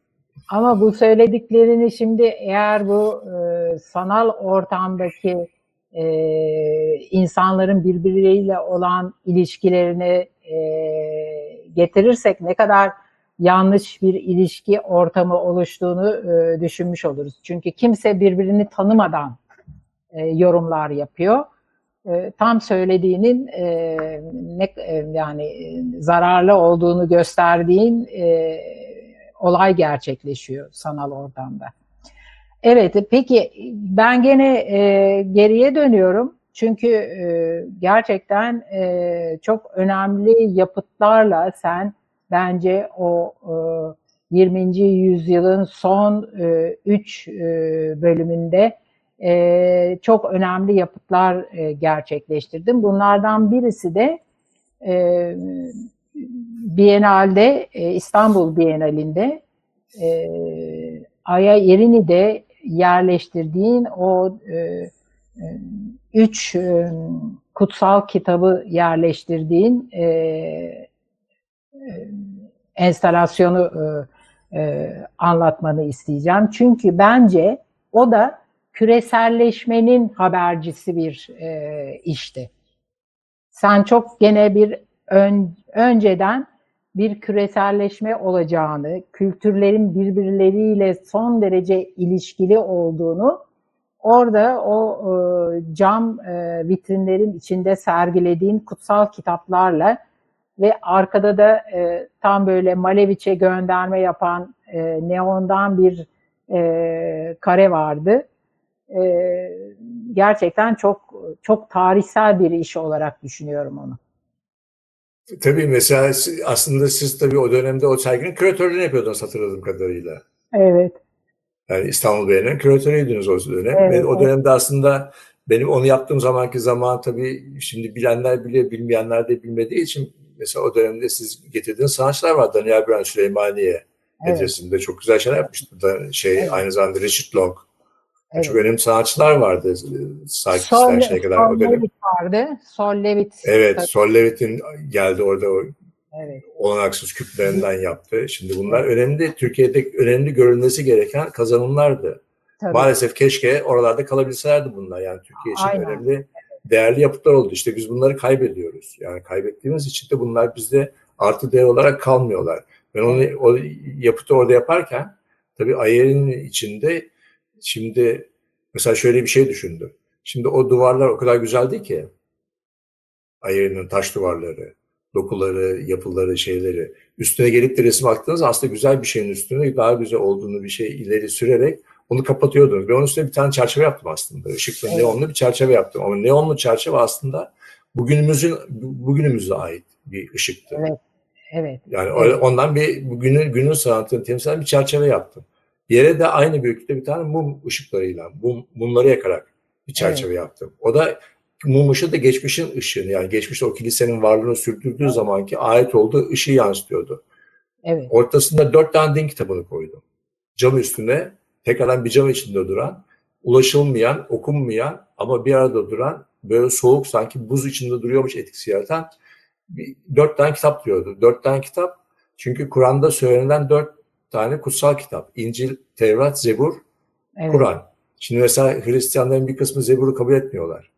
Ama bu söylediklerini şimdi eğer bu e, sanal ortamdaki e, insanların birbirleriyle olan ilişkilerini e, getirirsek ne kadar yanlış bir ilişki ortamı oluştuğunu e, düşünmüş oluruz. Çünkü kimse birbirini tanımadan e, yorumlar yapıyor. E, tam söylediğinin e, ne e, yani e, zararlı olduğunu gösterdiğin e, olay gerçekleşiyor sanal ortamda. Evet, peki ben gene e, geriye dönüyorum. Çünkü e, gerçekten e, çok önemli yapıtlarla sen bence o e, 20. yüzyılın son 3 e, e, bölümünde e, çok önemli yapıtlar e, gerçekleştirdin. Bunlardan birisi de e, Bienal'de, e, İstanbul Bienalinde e, Aya Yerini'de yerleştirdiğin o e, e, üç e, kutsal kitabı yerleştirdiğin e, e, enstalasyonu e, e, anlatmanı isteyeceğim. Çünkü bence o da küreselleşmenin habercisi bir e, işti. Sen çok gene bir ön, önceden bir küreselleşme olacağını, kültürlerin birbirleriyle son derece ilişkili olduğunu orada o e, cam e, vitrinlerin içinde sergilediğin kutsal kitaplarla ve arkada da e, tam böyle Maleviç'e gönderme yapan e, neondan bir e, kare vardı. E, gerçekten çok çok tarihsel bir iş olarak düşünüyorum onu. Tabii mesela aslında siz tabii o dönemde o serginin küratörlüğünü yapıyordunuz hatırladığım kadarıyla. Evet. Yani İstanbul Bey'in küratörüydünüz o dönem. Evet, Ve o dönemde aslında benim onu yaptığım zamanki zaman tabii şimdi bilenler biliyor, bilmeyenler de bilmediği için mesela o dönemde siz getirdiğiniz sanatçılar var. Daniel Brand Süleymaniye evet. çok güzel şeyler yapmıştı. Şey evet. aynı zamanda Richard Long. Evet. Çok önemli sanatçılar vardı. Sarkis'ten şey kadar. Sol Levitt vardı. Sol Levitt. Evet, Sol Levitt'in geldi orada o evet. olanaksız küplerinden yaptı. Şimdi bunlar önemli, Türkiye'de önemli görülmesi gereken kazanımlardı. Tabii. Maalesef keşke oralarda kalabilselerdi bunlar. Yani Türkiye için Aynen. önemli, değerli yapıtlar oldu. İşte biz bunları kaybediyoruz. Yani kaybettiğimiz için de bunlar bizde artı değer olarak kalmıyorlar. Ben onu o yapıtı orada yaparken tabii Ayer'in içinde Şimdi mesela şöyle bir şey düşündüm. Şimdi o duvarlar o kadar güzeldi ki. Ayer'in taş duvarları. dokuları, yapıları, şeyleri. Üstüne gelip de resim attığınız aslında güzel bir şeyin üstüne daha güzel olduğunu bir şey ileri sürerek onu kapatıyordunuz. Ben onun üstüne bir tane çerçeve yaptım aslında. Işıklı evet. neonlu bir çerçeve yaptım. Ama neonlu çerçeve aslında bugünümüzün bugünümüze ait bir ışıktı. Evet. Evet. Yani evet. ondan bir bugünün günün sanatını temsil eden bir çerçeve yaptım. Yere de aynı büyüklükte bir tane mum ışıklarıyla, mum, mumları yakarak bir çerçeve evet. yaptım. O da mum ışığı da geçmişin ışığını yani geçmişte o kilisenin varlığını sürdürdüğü evet. zamanki ait olduğu ışığı yansıtıyordu. Evet. Ortasında dört tane din kitabını koydum. Cam üstüne tekrardan bir cam içinde duran, ulaşılmayan, okunmayan ama bir arada duran böyle soğuk sanki buz içinde duruyormuş etkisi yaratan bir, dört tane kitap diyordu. Dört tane kitap çünkü Kur'an'da söylenen dört tane kutsal kitap. İncil, Tevrat, Zebur, evet. Kur'an. Şimdi mesela Hristiyanların bir kısmı Zebur'u kabul etmiyorlar.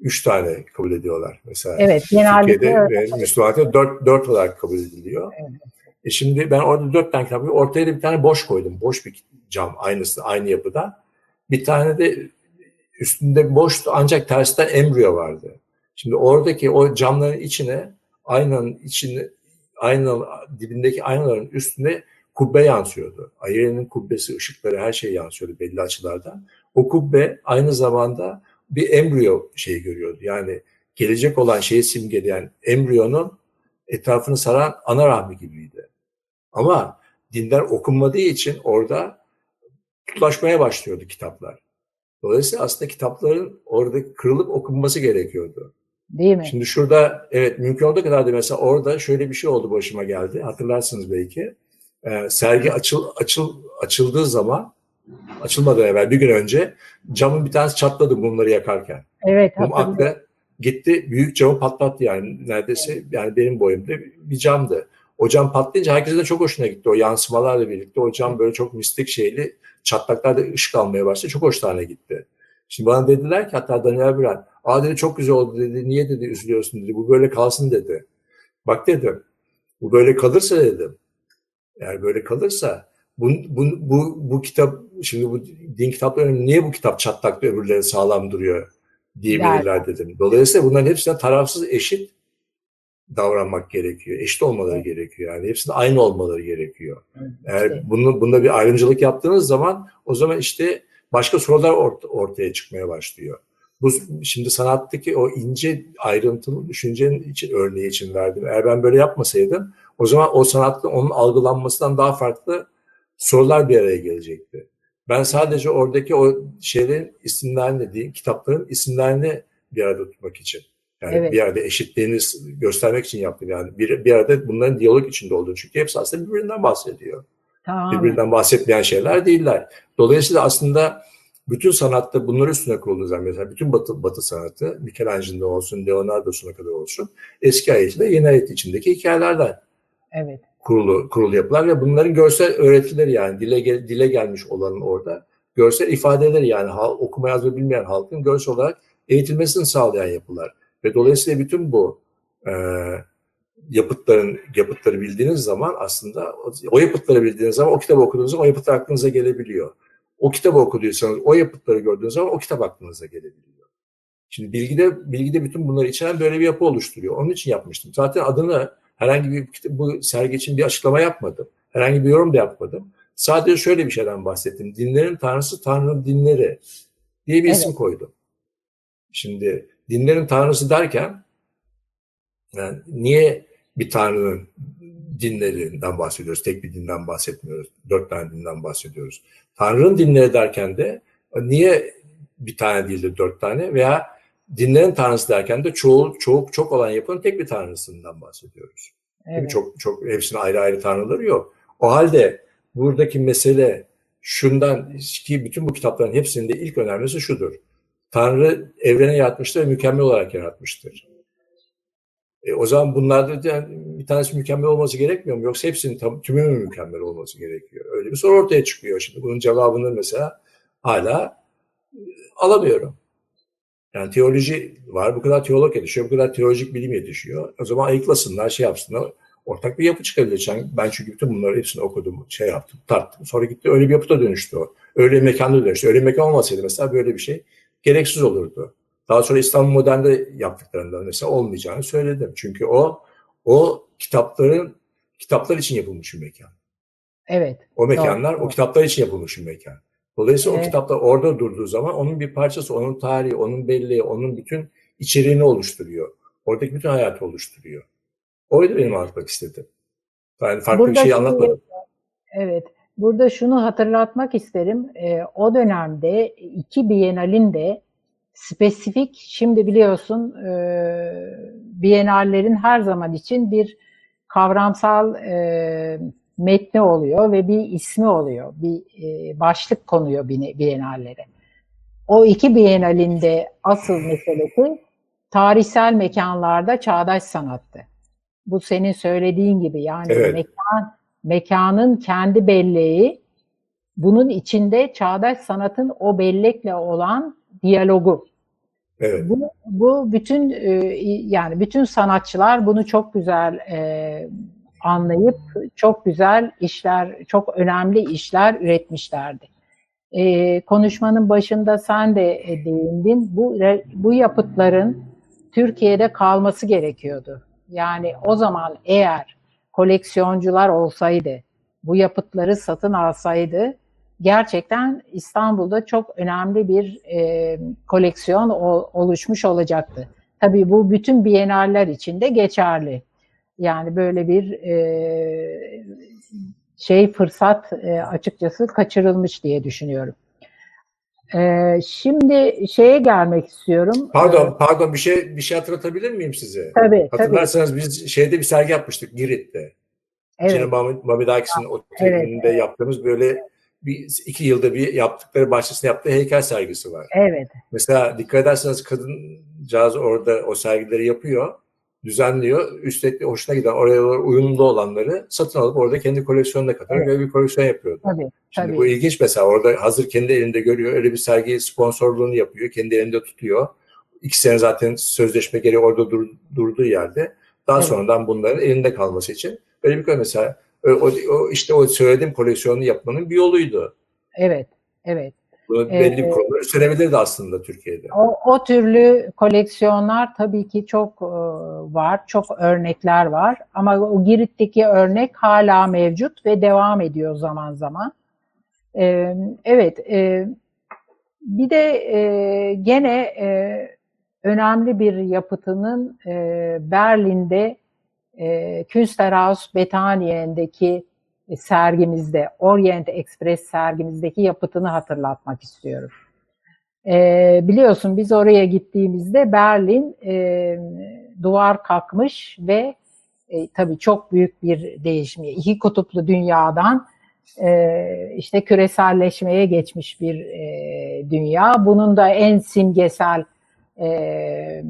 Üç tane kabul ediyorlar mesela. Evet, genelde Türkiye'de ve dört, dört olarak kabul ediliyor. Evet. E şimdi ben orada dört tane kitap ortaya da bir tane boş koydum. Boş bir cam aynısı aynı yapıda. Bir tane de üstünde boştu ancak tersten embriyo vardı. Şimdi oradaki o camların içine aynanın içine ayna dibindeki aynaların üstüne kubbe yansıyordu. Ayrenin kubbesi, ışıkları her şey yansıyordu belli açılardan. O kubbe aynı zamanda bir embriyo şeyi görüyordu. Yani gelecek olan şeyi simgeleyen embriyonun etrafını saran ana rahmi gibiydi. Ama dinler okunmadığı için orada tutlaşmaya başlıyordu kitaplar. Dolayısıyla aslında kitapların orada kırılıp okunması gerekiyordu. Değil mi? Şimdi şurada evet mümkün olduğu kadar da mesela orada şöyle bir şey oldu başıma geldi. Hatırlarsınız belki. Ee, sergi açıl, açıl, açıldığı zaman açılmadan evvel bir gün önce camın bir tanesi çatladı mumları yakarken. Evet. Mum aktı gitti büyük camı patlattı yani neredeyse yani benim boyumda bir camdı. O cam patlayınca herkesin de çok hoşuna gitti. O yansımalarla birlikte o cam böyle çok mistik şeyli çatlaklarda ışık almaya başladı. Çok hoşlarına gitti. Şimdi bana dediler ki hatta Daniel Bülent, aa dedi çok güzel oldu dedi, niye dedi üzülüyorsun dedi, bu böyle kalsın dedi. Bak dedim, bu böyle kalırsa dedim, eğer böyle kalırsa bu, bu, bu, bu kitap, şimdi bu din kitapları niye bu kitap çatlakta öbürleri sağlam duruyor diyebilirler yani. dedim. Dolayısıyla bunların hepsine tarafsız eşit davranmak gerekiyor. Eşit olmaları evet. gerekiyor. Yani hepsinde aynı olmaları gerekiyor. Evet. Eğer bunu, bunda bir ayrımcılık yaptığınız zaman o zaman işte başka sorular ort ortaya çıkmaya başlıyor. Bu şimdi sanattaki o ince ayrıntılı düşüncenin için örneği için verdim. Eğer ben böyle yapmasaydım o zaman o sanatta onun algılanmasından daha farklı sorular bir araya gelecekti. Ben sadece oradaki o şeylerin isimlerini değil, kitapların isimlerini bir arada tutmak için. Yani evet. bir yerde eşitliğini göstermek için yaptım. Yani bir, bir arada bunların diyalog içinde olduğunu. Çünkü hepsi aslında birbirinden bahsediyor. Tamam. Birbirinden bahsetmeyen şeyler değiller. Dolayısıyla aslında bütün sanatta bunlar üstüne kurulduğu zaman mesela bütün batı, batı sanatı Michelangelo'da olsun, Leonardo'suna kadar olsun eski ayetiyle yeni ayet içindeki hikayelerden evet. kurulu, kurulu yapılar ve bunların görsel öğretileri yani dile, dile gelmiş olanın orada görsel ifadeleri yani okuma yazma bilmeyen halkın görsel olarak eğitilmesini sağlayan yapılar. Ve dolayısıyla bütün bu e, yapıtların yapıtları bildiğiniz zaman aslında o yapıtları bildiğiniz zaman o kitabı okuduğunuz zaman o yapıtlar aklınıza gelebiliyor. O kitabı okuduysanız o yapıtları gördüğünüz zaman o kitap aklınıza gelebiliyor. Şimdi bilgide bilgide bütün bunları içeren böyle bir yapı oluşturuyor. Onun için yapmıştım. Zaten adını herhangi bir bu sergi için bir açıklama yapmadım. Herhangi bir yorum da yapmadım. Sadece şöyle bir şeyden bahsettim. Dinlerin tanrısı Tanrı'nın dinleri diye bir evet. isim koydum. Şimdi dinlerin tanrısı derken yani niye bir tanrının dinlerinden bahsediyoruz? Tek bir dinden bahsetmiyoruz. Dört tane dinden bahsediyoruz. Tanrı'nın dinleri derken de niye bir tane değil de dört tane veya dinlerin tanrısı derken de çoğu, çok çok olan yapının tek bir tanrısından bahsediyoruz. Evet. Çok çok hepsinin ayrı ayrı tanrıları yok. O halde buradaki mesele şundan ki bütün bu kitapların hepsinde ilk önermesi şudur. Tanrı evrene yaratmıştır ve mükemmel olarak yaratmıştır. E, o zaman bunlarda yani bir tanesi mükemmel olması gerekmiyor mu? Yoksa hepsinin tam, tümü mü mükemmel olması gerekiyor? Öyle bir soru ortaya çıkıyor. Şimdi bunun cevabını mesela hala e, alamıyorum. Yani teoloji var, bu kadar teolog yetişiyor, bu kadar teolojik bilim yetişiyor. O zaman ayıklasınlar, şey yapsınlar. Ortak bir yapı çıkarılacak. Ben çünkü bütün bunları hepsini okudum, şey yaptım, tarttım. Sonra gitti öyle bir yapıda dönüştü o. Öyle bir mekanda dönüştü. Öyle bir mekan olmasaydı mesela böyle bir şey gereksiz olurdu. Daha sonra İstanbul Modern'de yaptıklarında mesela olmayacağını söyledim. Çünkü o o kitapların kitaplar için yapılmış bir mekan. Evet. O mekanlar doğru, o kitaplar için yapılmış bir mekan. Dolayısıyla evet. o kitaplar orada durduğu zaman onun bir parçası, onun tarihi, onun belleği, onun bütün içeriğini oluşturuyor. Oradaki bütün hayatı oluşturuyor. Oydu benim anlatmak istedim. Yani farklı Burada bir şey anlatmadım. Evet. Burada şunu hatırlatmak isterim. E, o dönemde iki Bienal'in de spesifik, şimdi biliyorsun e, Bienallerin her zaman için bir kavramsal e, metni oluyor ve bir ismi oluyor. Bir e, başlık konuyor Bienallere. O iki Bienalinde asıl meselesi tarihsel mekanlarda çağdaş sanattı. Bu senin söylediğin gibi yani evet. mekan mekanın kendi belleği bunun içinde çağdaş sanatın o bellekle olan diyalogu. Evet. Bu, bu bütün e, yani bütün sanatçılar bunu çok güzel e, anlayıp çok güzel işler, çok önemli işler üretmişlerdi. E, konuşmanın başında sen de değindin. Bu bu yapıtların Türkiye'de kalması gerekiyordu. Yani o zaman eğer koleksiyoncular olsaydı, bu yapıtları satın alsaydı gerçekten İstanbul'da çok önemli bir e, koleksiyon o, oluşmuş olacaktı. Tabii bu bütün biyenaller için de geçerli. Yani böyle bir e, şey fırsat e, açıkçası kaçırılmış diye düşünüyorum. Ee, şimdi şeye gelmek istiyorum. Pardon, pardon bir şey bir şey hatırlatabilir miyim size? Tabii, Hatırlarsanız tabii. biz şeyde bir sergi yapmıştık Girit'te. Evet. Cine Mamidakis'in otelinde evet. yaptığımız böyle bir iki yılda bir yaptıkları bahçesinde yaptığı heykel sergisi var. Evet. Mesela dikkat ederseniz kadıncağız orada o sergileri yapıyor düzenliyor. Üstelik hoşuna giden oraya uyumlu olanları satın alıp orada kendi koleksiyonuna katarak evet. böyle bir koleksiyon yapıyordu. Tabii, Şimdi tabii. bu ilginç mesela orada hazır kendi elinde görüyor. Öyle bir sergi sponsorluğunu yapıyor. Kendi elinde tutuyor. İki sene zaten sözleşme gereği orada dur, durduğu yerde. Daha evet. sonradan bunların elinde kalması için böyle bir mesela o, o, işte o söylediğim koleksiyonu yapmanın bir yoluydu. Evet, evet. Bunu belli bir konuda üstlenebilirdi aslında Türkiye'de. O, o türlü koleksiyonlar tabii ki çok e, var, çok örnekler var. Ama o Girit'teki örnek hala mevcut ve devam ediyor zaman zaman. E, evet, e, bir de gene önemli bir yapıtının Berlin'de Künstlerhaus Bethanyen'deki e, sergimizde, Orient Express sergimizdeki yapıtını hatırlatmak istiyorum. E, biliyorsun biz oraya gittiğimizde Berlin e, duvar kalkmış ve e, tabii çok büyük bir değişim. İki kutuplu dünyadan e, işte küreselleşmeye geçmiş bir e, dünya. Bunun da en simgesel e,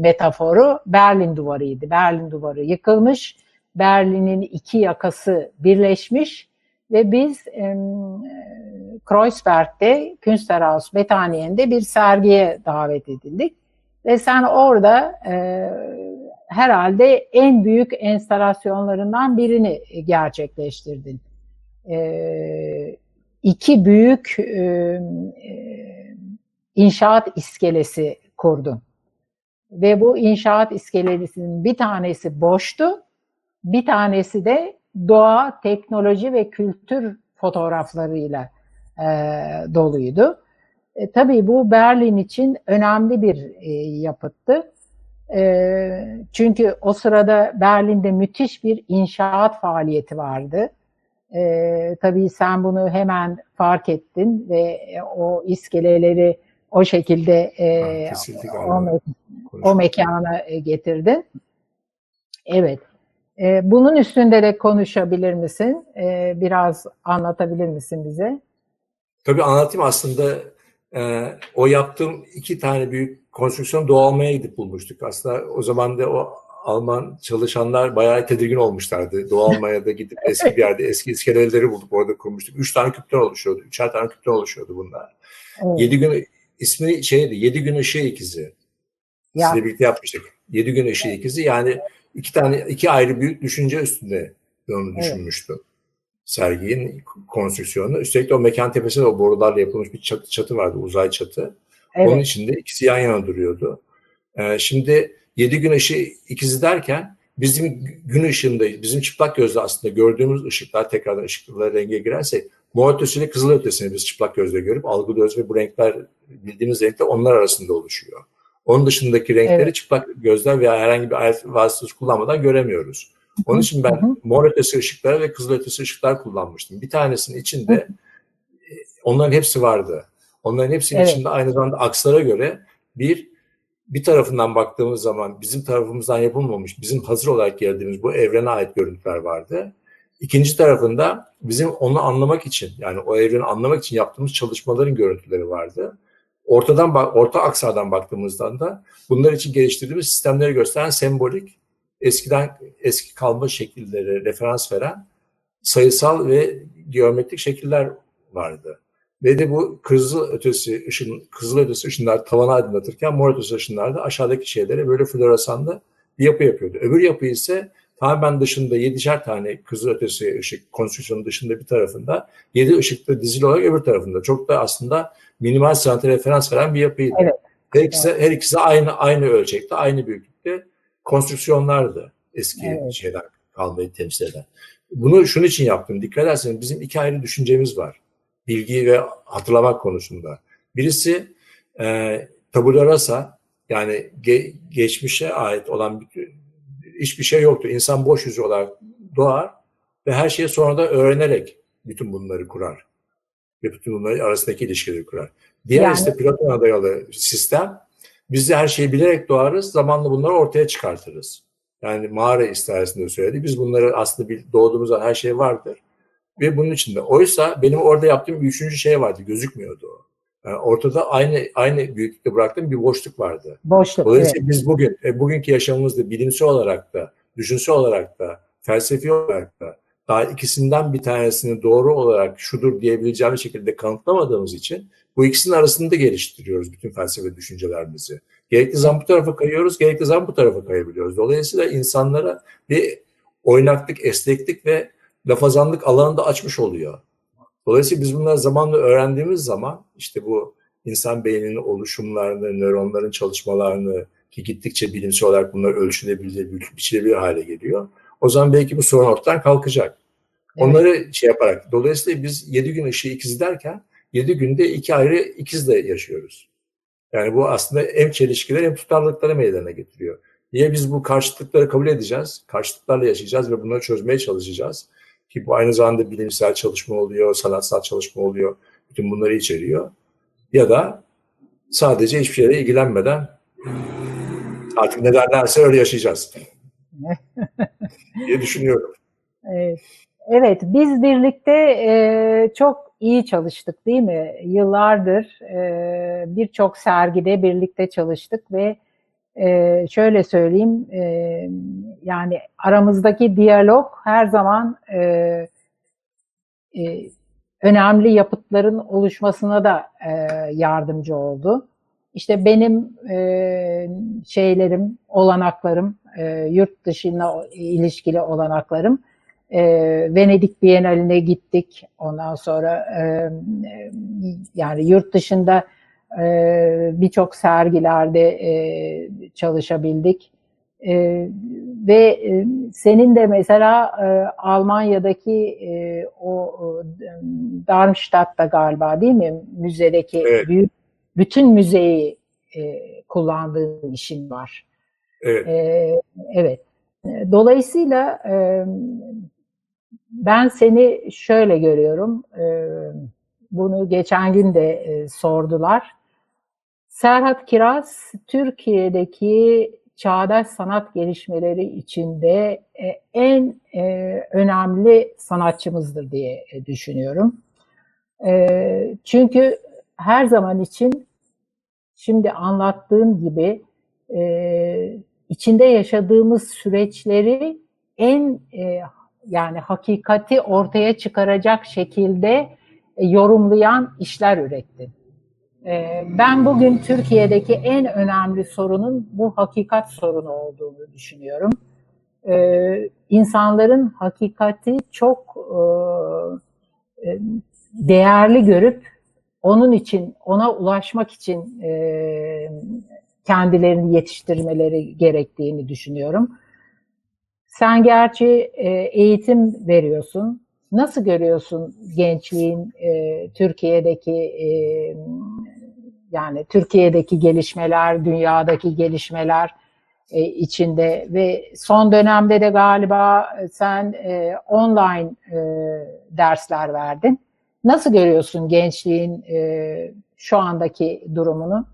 metaforu Berlin duvarıydı. Berlin duvarı yıkılmış Berlin'in iki yakası birleşmiş ve biz e, Kreuzberg'de Künstlerhaus Bethanyen'de bir sergiye davet edildik. Ve sen orada e, herhalde en büyük enstalasyonlarından birini gerçekleştirdin. E, iki büyük e, inşaat iskelesi kurdun. Ve bu inşaat iskelesinin bir tanesi boştu, bir tanesi de doğa, teknoloji ve kültür fotoğraflarıyla e, doluydu. E, tabii bu Berlin için önemli bir e, yapıttı. E, çünkü o sırada Berlin'de müthiş bir inşaat faaliyeti vardı. E, tabii sen bunu hemen fark ettin ve o iskeleleri o şekilde e, o, me o mekana getirdin. Evet. Ee, bunun üstünde de konuşabilir misin? Ee, biraz anlatabilir misin bize? Tabii anlatayım aslında. E, o yaptığım iki tane büyük konstrüksiyon Doğu Almanya'ya gidip bulmuştuk. Aslında o zaman da o Alman çalışanlar bayağı tedirgin olmuşlardı. Doğu Almanya'da gidip eski bir yerde eski iskeleleri bulduk orada kurmuştuk. Üç tane küpten oluşuyordu. Üçer tane küpten oluşuyordu bunlar. Evet. Yedi gün ismi şeydi. Yedi gün ışığı ikizi. Ya. Sizle birlikte yapmıştık. Yedi gün ışığı ikizi yani iki tane iki ayrı büyük düşünce üstünde onu düşünmüştüm. Evet. Serginin konstrüksiyonu. Üstelik de o mekan tepesinde o borularla yapılmış bir çatı, çatı vardı, uzay çatı. Evet. Onun içinde ikisi yan yana duruyordu. Ee, şimdi yedi gün ışığı ikizi derken bizim gün ışığında, bizim çıplak gözle aslında gördüğümüz ışıklar tekrardan ışıklı renge girerse mor ötesiyle kızıl ötesini biz çıplak gözle görüp algılıyoruz ve bu renkler bildiğimiz renkler onlar arasında oluşuyor. Onun dışındaki renkleri evet. çıplak gözler veya herhangi bir alet vasıtası kullanmadan göremiyoruz. Onun için ben hı hı. mor ötesi ışıklar ve kızıl ötesi ışıklar kullanmıştım. Bir tanesinin içinde hı. onların hepsi vardı. Onların hepsinin evet. içinde aynı zamanda akslara göre bir bir tarafından baktığımız zaman bizim tarafımızdan yapılmamış, bizim hazır olarak geldiğimiz bu evrene ait görüntüler vardı. İkinci tarafında bizim onu anlamak için yani o evreni anlamak için yaptığımız çalışmaların görüntüleri vardı. Ortadan orta aksardan baktığımızdan da bunlar için geliştirdiğimiz sistemleri gösteren sembolik eskiden eski kalma şekilleri referans veren sayısal ve geometrik şekiller vardı. Ve de bu kızıl ötesi ışın, kızıl ötesi ışınlar tavanı aydınlatırken mor ötesi ışınlar da aşağıdaki şeylere böyle floresanlı bir yapı yapıyordu. Öbür yapı ise tamamen dışında yedişer tane kızıl ötesi ışık konstrüksiyonun dışında bir tarafında, yedi ışıklı dizili olarak öbür tarafında. Çok da aslında minimal sanatı referans veren bir yapıydı. Evet. Her ikisi, evet. her ikisi aynı aynı ölçekte, aynı büyüklükte konstrüksiyonlardı eski evet. şeyden kalmayı temsil eden. Bunu şunun için yaptım. Dikkat ederseniz bizim iki ayrı düşüncemiz var. Bilgi ve hatırlamak konusunda. Birisi e, tabula rasa yani ge, geçmişe ait olan bir, hiçbir şey yoktur. İnsan boş yüzü olarak doğar ve her şeyi sonra da öğrenerek bütün bunları kurar. Ve bütün bunları arasındaki ilişkileri kurar. Diğer yani... ise Platon'a dayalı sistem biz de her şeyi bilerek doğarız, zamanla bunları ortaya çıkartırız. Yani mağara istarisinde söyledi. Biz bunları aslında bir, doğduğumuzda her şey vardır. Ve bunun içinde. Oysa benim orada yaptığım bir üçüncü şey vardı. Gözükmüyordu o. Yani ortada aynı aynı büyüklükte bıraktığım bir boşluk vardı. Boşluk. Dolayısıyla evet. biz bugün e, bugünkü yaşamımızda bilimsel olarak da, düşünsel olarak da, felsefi olarak da daha ikisinden bir tanesini doğru olarak şudur diyebileceğimiz şekilde kanıtlamadığımız için bu ikisinin arasında geliştiriyoruz bütün felsefe düşüncelerimizi. Gerekli zaman bu tarafa kayıyoruz, gerekli zaman bu tarafa kayabiliyoruz. Dolayısıyla insanlara bir oynaklık, esneklik ve lafazanlık alanı da açmış oluyor. Dolayısıyla biz bunları zamanla öğrendiğimiz zaman işte bu insan beyninin oluşumlarını, nöronların çalışmalarını ki gittikçe bilimsel olarak bunlar ölçülebilir, biçilebilir hale geliyor. O zaman belki bu sorun ortadan kalkacak. Evet. Onları şey yaparak. Dolayısıyla biz 7 gün ışığı ikiz derken 7 günde iki ayrı ikizle yaşıyoruz. Yani bu aslında hem çelişkiler hem tutarlılıkları meydana getiriyor. Niye biz bu karşıtlıkları kabul edeceğiz? Karşıtlıklarla yaşayacağız ve bunları çözmeye çalışacağız. Ki bu aynı zamanda bilimsel çalışma oluyor, sanatsal çalışma oluyor. Bütün bunları içeriyor. Ya da sadece hiçbir şeyle ilgilenmeden artık ne derlerse öyle yaşayacağız diye düşünüyorum. Evet. Biz birlikte e, çok iyi çalıştık değil mi? Yıllardır e, birçok sergide birlikte çalıştık ve e, şöyle söyleyeyim, e, yani aramızdaki diyalog her zaman e, e, önemli yapıtların oluşmasına da e, yardımcı oldu. İşte benim e, şeylerim, olanaklarım, e, yurt dışına ilişkili olanaklarım e, Venedik Bienali'ne gittik. Ondan sonra e, yani yurt dışında e, birçok sergilerde e, çalışabildik. E, ve e, senin de mesela e, Almanya'daki e, o e, Darmstadt'ta galiba değil mi müzedeki evet. büyük bütün müzeyi e, kullandığın işin var. Evet. E, evet. Dolayısıyla e, ben seni şöyle görüyorum. E, bunu geçen gün de e, sordular. Serhat Kiraz Türkiye'deki çağdaş sanat gelişmeleri içinde e, en e, önemli sanatçımızdır diye e, düşünüyorum. Çünkü her zaman için şimdi anlattığım gibi içinde yaşadığımız süreçleri en yani hakikati ortaya çıkaracak şekilde yorumlayan işler üretti. E, ben bugün Türkiye'deki en önemli sorunun bu hakikat sorunu olduğunu düşünüyorum. E, insanların hakikati çok değerli görüp onun için, ona ulaşmak için kendilerini yetiştirmeleri gerektiğini düşünüyorum. Sen gerçi e, eğitim veriyorsun. Nasıl görüyorsun gençliğin e, Türkiye'deki e, yani Türkiye'deki gelişmeler, dünyadaki gelişmeler e, içinde ve son dönemde de galiba sen e, online e, dersler verdin. Nasıl görüyorsun gençliğin e, şu andaki durumunu?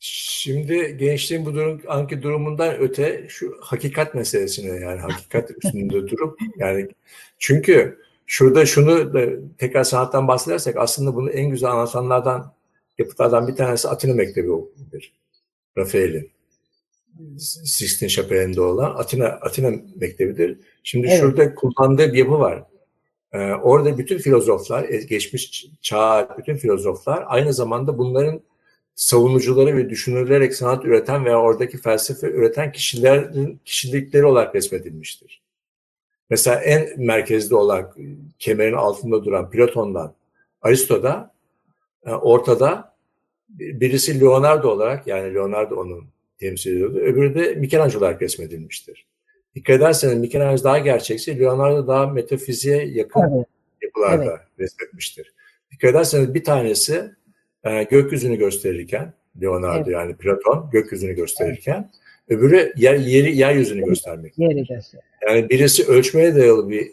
Şimdi gençliğin bu durum, anki durumundan öte şu hakikat meselesine yani hakikat üstünde durup yani çünkü şurada şunu da tekrar sanattan bahsedersek aslında bunu en güzel anlatanlardan yapıtlardan bir tanesi Atina Mektebi'dir. Rafael'in. Sistine Şapeli'nde olan Atina, Atina Mektebi'dir. Şimdi evet. şurada kullandığı bir yapı var. Ee, orada bütün filozoflar, geçmiş çağ bütün filozoflar aynı zamanda bunların savunucuları ve düşünülerek sanat üreten veya oradaki felsefe üreten kişilerin kişilikleri olarak resmedilmiştir. Mesela en merkezde olan kemerin altında duran Platon'dan Aristo'da e, ortada birisi Leonardo olarak yani Leonardo onun temsil ediyordu. Öbürü de Michelangelo olarak resmedilmiştir. Dikkat ederseniz Michelangelo daha gerçekçi, Leonardo daha metafiziğe yakın evet. yapılarda evet. resmetmiştir. Dikkat ederseniz bir tanesi e, gökyüzünü gösterirken, Leonardo evet. yani Platon gökyüzünü gösterirken, evet. öbürü yer, yeri, yeryüzünü göstermek. Yeri yani birisi ölçmeye dayalı bir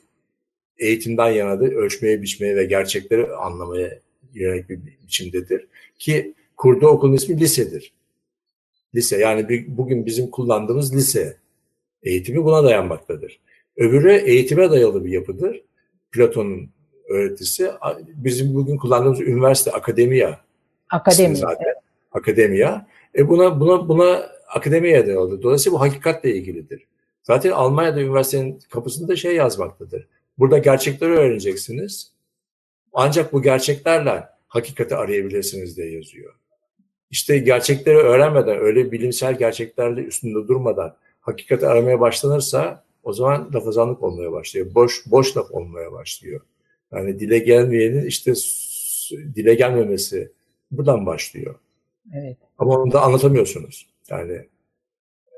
eğitimden yanadır. Ölçmeye, biçmeye ve gerçekleri anlamaya bir biçimdedir. Ki kurduğu okulun ismi lisedir. Lise yani bir, bugün bizim kullandığımız lise eğitimi buna dayanmaktadır. Öbürü eğitime dayalı bir yapıdır. Platon'un öğretisi bizim bugün kullandığımız üniversite, akademiya. Akademi. Zaten. Akademiya. E buna buna buna akademiye dayalı. Dolayısıyla bu hakikatle ilgilidir. Zaten Almanya'da üniversitenin kapısında şey yazmaktadır. Burada gerçekleri öğreneceksiniz. Ancak bu gerçeklerle hakikati arayabilirsiniz diye yazıyor. İşte gerçekleri öğrenmeden, öyle bilimsel gerçeklerle üstünde durmadan hakikati aramaya başlanırsa o zaman lafazanlık olmaya başlıyor. Boş boş laf olmaya başlıyor. Yani dile gelmeyenin işte dile gelmemesi buradan başlıyor. Evet. Ama onu da anlatamıyorsunuz. Yani e,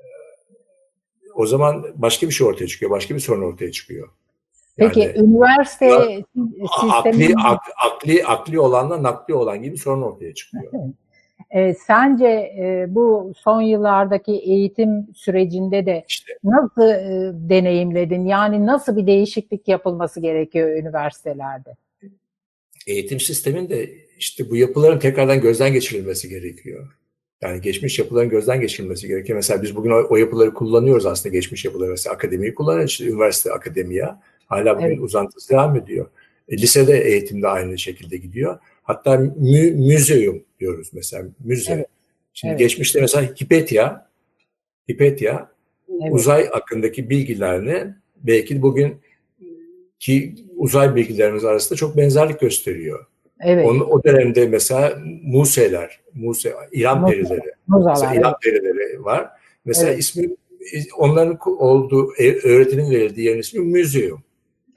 o zaman başka bir şey ortaya çıkıyor, başka bir sorun ortaya çıkıyor. Peki yani, üniversite ya, akli, ak, akli akli olanla nakli olan gibi sorun ortaya çıkıyor. E, sence e, bu son yıllardaki eğitim sürecinde de işte. nasıl e, deneyimledin? Yani nasıl bir değişiklik yapılması gerekiyor üniversitelerde? Eğitim sisteminde işte bu yapıların tekrardan gözden geçirilmesi gerekiyor. Yani geçmiş yapıların gözden geçirilmesi gerekiyor. Mesela biz bugün o, o yapıları kullanıyoruz aslında geçmiş yapıları. Mesela akademiyi kullanıyoruz. İşte üniversite akademiya hala bugün evet. uzantısı devam ediyor. E, lisede eğitimde aynı şekilde gidiyor. Hatta mü, müzeum diyoruz mesela müze. Evet. Şimdi evet. geçmişte mesela Hipetia, Hipetia evet. uzay hakkındaki bilgilerini belki bugün ki uzay bilgilerimiz arasında çok benzerlik gösteriyor. Evet. Onun, o dönemde mesela Muse'ler, Muse, İran perileri, mesela İran perileri var. Mesela evet. ismi onların olduğu e, öğretinin verildiği yerin ismi müzeum.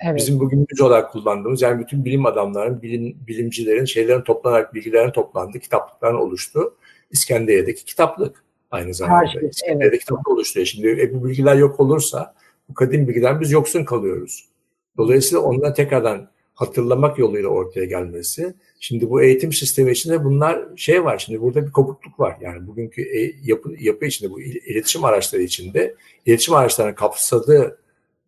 Evet. Bizim bugün müze olarak kullandığımız yani bütün bilim adamların, bilim, bilimcilerin şeylerin toplanarak bilgilerin toplandığı kitaplıkların oluştu. İskenderiye'deki kitaplık aynı zamanda. Şey, İskenderiye'deki evet. kitaplık oluşturuyor. Şimdi e, bu bilgiler yok olursa bu kadim bilgiler biz yoksun kalıyoruz. Dolayısıyla onları tekrardan hatırlamak yoluyla ortaya gelmesi. Şimdi bu eğitim sistemi içinde bunlar şey var. Şimdi burada bir kopukluk var. Yani bugünkü e, yapı, yapı içinde bu iletişim araçları içinde iletişim araçlarının kapsadığı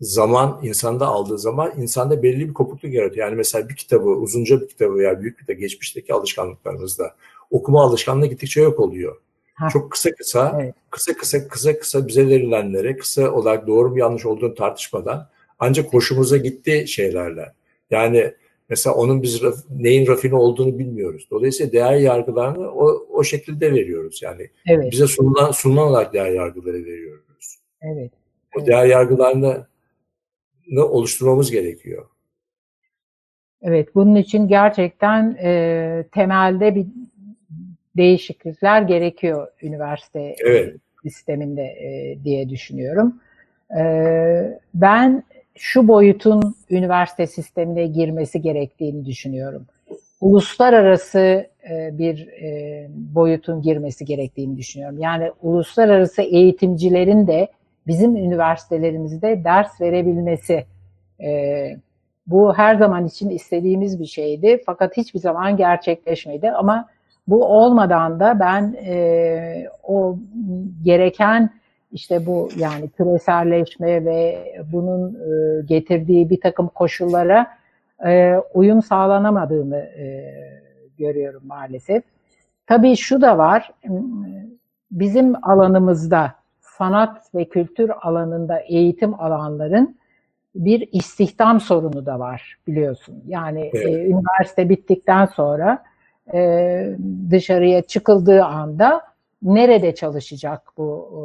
zaman insanda aldığı zaman insanda belli bir kopukluk yaratıyor. Yani mesela bir kitabı, uzunca bir kitabı veya büyük bir de geçmişteki alışkanlıklarımızda okuma alışkanlığı gittikçe yok oluyor. Ha. Çok kısa kısa, evet. kısa kısa kısa kısa bize verilenlere kısa olarak doğru mu yanlış olduğunu tartışmadan ancak hoşumuza gitti şeylerle. Yani mesela onun biz raf, neyin rafine olduğunu bilmiyoruz. Dolayısıyla değer yargılarını o, o şekilde veriyoruz. Yani evet. bize sunulan, sunulan olarak değer yargıları veriyoruz. Evet. O değer yargılarını oluşturmamız gerekiyor. Evet, bunun için gerçekten e, temelde bir değişiklikler gerekiyor üniversite evet. sisteminde e, diye düşünüyorum. E, ben şu boyutun üniversite sistemine girmesi gerektiğini düşünüyorum. Uluslararası e, bir e, boyutun girmesi gerektiğini düşünüyorum. Yani uluslararası eğitimcilerin de bizim üniversitelerimizde ders verebilmesi. E, bu her zaman için istediğimiz bir şeydi fakat hiçbir zaman gerçekleşmedi ama bu olmadan da ben e, o gereken işte bu yani küreselleşme ve bunun e, getirdiği bir takım koşullara e, uyum sağlanamadığını e, görüyorum maalesef. Tabii şu da var, bizim alanımızda sanat ve kültür alanında eğitim alanların bir istihdam sorunu da var biliyorsun. Yani evet. e, üniversite bittikten sonra e, dışarıya çıkıldığı anda nerede çalışacak bu e,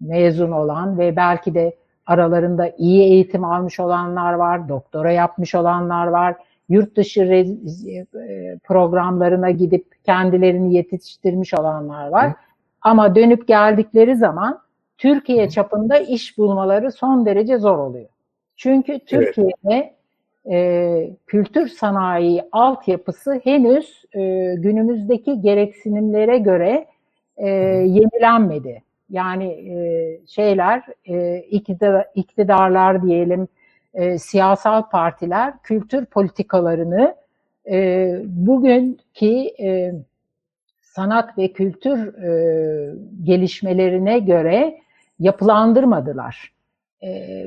mezun olan ve belki de aralarında iyi eğitim almış olanlar var, doktora yapmış olanlar var, yurt dışı e, programlarına gidip kendilerini yetiştirmiş olanlar var. Hı. Ama dönüp geldikleri zaman Türkiye çapında iş bulmaları son derece zor oluyor. Çünkü Türkiye'de evet. e, kültür sanayi altyapısı henüz e, günümüzdeki gereksinimlere göre e, yenilenmedi. Yani e, şeyler, e, iktidar, iktidarlar diyelim, e, siyasal partiler kültür politikalarını e, bugünkü e, sanat ve kültür e, gelişmelerine göre yapılandırmadılar. E,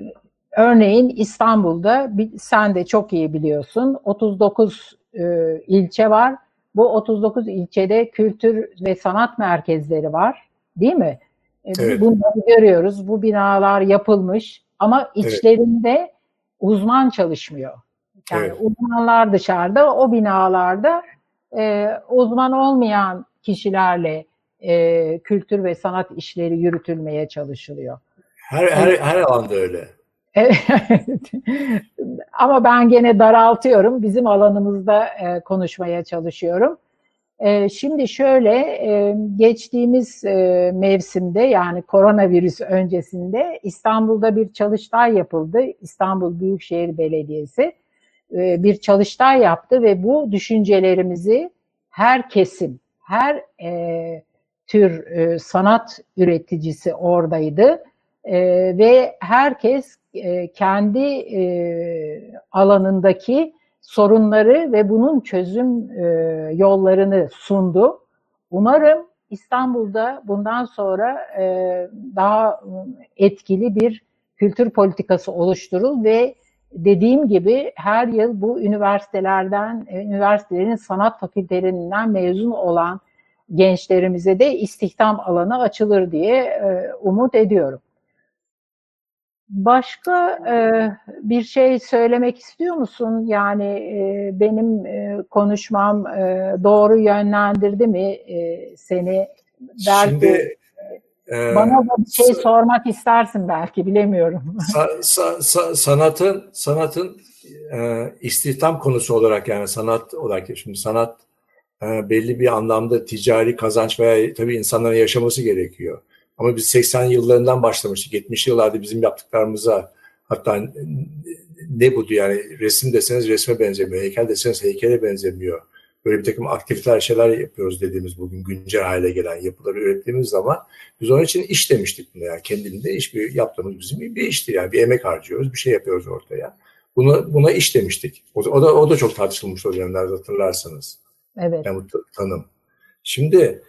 örneğin İstanbul'da sen de çok iyi biliyorsun 39 e, ilçe var. Bu 39 ilçede kültür ve sanat merkezleri var değil mi? E, evet. Bunları görüyoruz. Bu binalar yapılmış ama içlerinde evet. uzman çalışmıyor. Yani evet. uzmanlar dışarıda, o binalarda e, uzman olmayan kişilerle e, kültür ve sanat işleri yürütülmeye çalışılıyor. Her her her alanda öyle. Ama ben gene daraltıyorum. Bizim alanımızda e, konuşmaya çalışıyorum. E, şimdi şöyle e, geçtiğimiz e, mevsimde yani koronavirüs öncesinde İstanbul'da bir çalıştay yapıldı. İstanbul Büyükşehir Belediyesi e, bir çalıştay yaptı ve bu düşüncelerimizi her kesim, her e, tür e, sanat üreticisi oradaydı e, ve herkes e, kendi e, alanındaki sorunları ve bunun çözüm e, yollarını sundu. Umarım İstanbul'da bundan sonra e, daha etkili bir kültür politikası oluşturul ve dediğim gibi her yıl bu üniversitelerden, e, üniversitelerin sanat fakültelerinden mezun olan gençlerimize de istihdam alanı açılır diye e, umut ediyorum. Başka e, bir şey söylemek istiyor musun? Yani benim konuşmam doğru yönlendirdi mi seni? Belki Şimdi, e, bana da bir şey sormak istersin belki bilemiyorum. Sa, sa, sa, sanatın sanatın e, istihdam konusu olarak yani sanat olarak şimdi sanat e, belli bir anlamda ticari kazanç veya tabii insanların yaşaması gerekiyor. Ama biz 80 yıllarından başlamıştık. 70 yıllarda bizim yaptıklarımıza hatta ne bu yani resim deseniz resme benzemiyor, heykel deseniz heykele benzemiyor. Böyle bir takım aktiviteler, şeyler yapıyoruz dediğimiz bugün güncel hale gelen yapıları ürettiğimiz zaman biz onun için iş demiştik bunu yani kendiliğinde iş bir yaptığımız bizim bir işti yani bir emek harcıyoruz, bir şey yapıyoruz ortaya. Bunu, buna iş demiştik. O, o da o da çok tartışılmış o dönemlerde hatırlarsanız. Evet. Yani bu tanım. Şimdi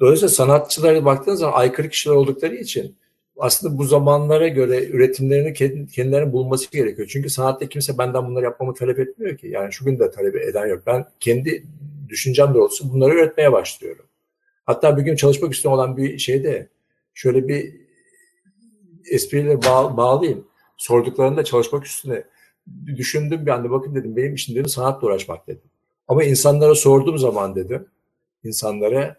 dolayısıyla sanatçılara baktığınız zaman aykırı kişiler oldukları için aslında bu zamanlara göre üretimlerini kendilerinin bulması gerekiyor. Çünkü sanatta kimse benden bunları yapmamı talep etmiyor ki. Yani şu gün de talep eden yok. Ben kendi düşüncem doğrultusunda bunları üretmeye başlıyorum. Hatta bir gün çalışmak isteyen olan bir şeyde şöyle bir espriyle bağ, bağlayayım. Sorduklarında çalışmak üstüne düşündüm bir anda bakın dedim benim işim dedim sanatla uğraşmak dedim. Ama insanlara sorduğum zaman dedim, insanlara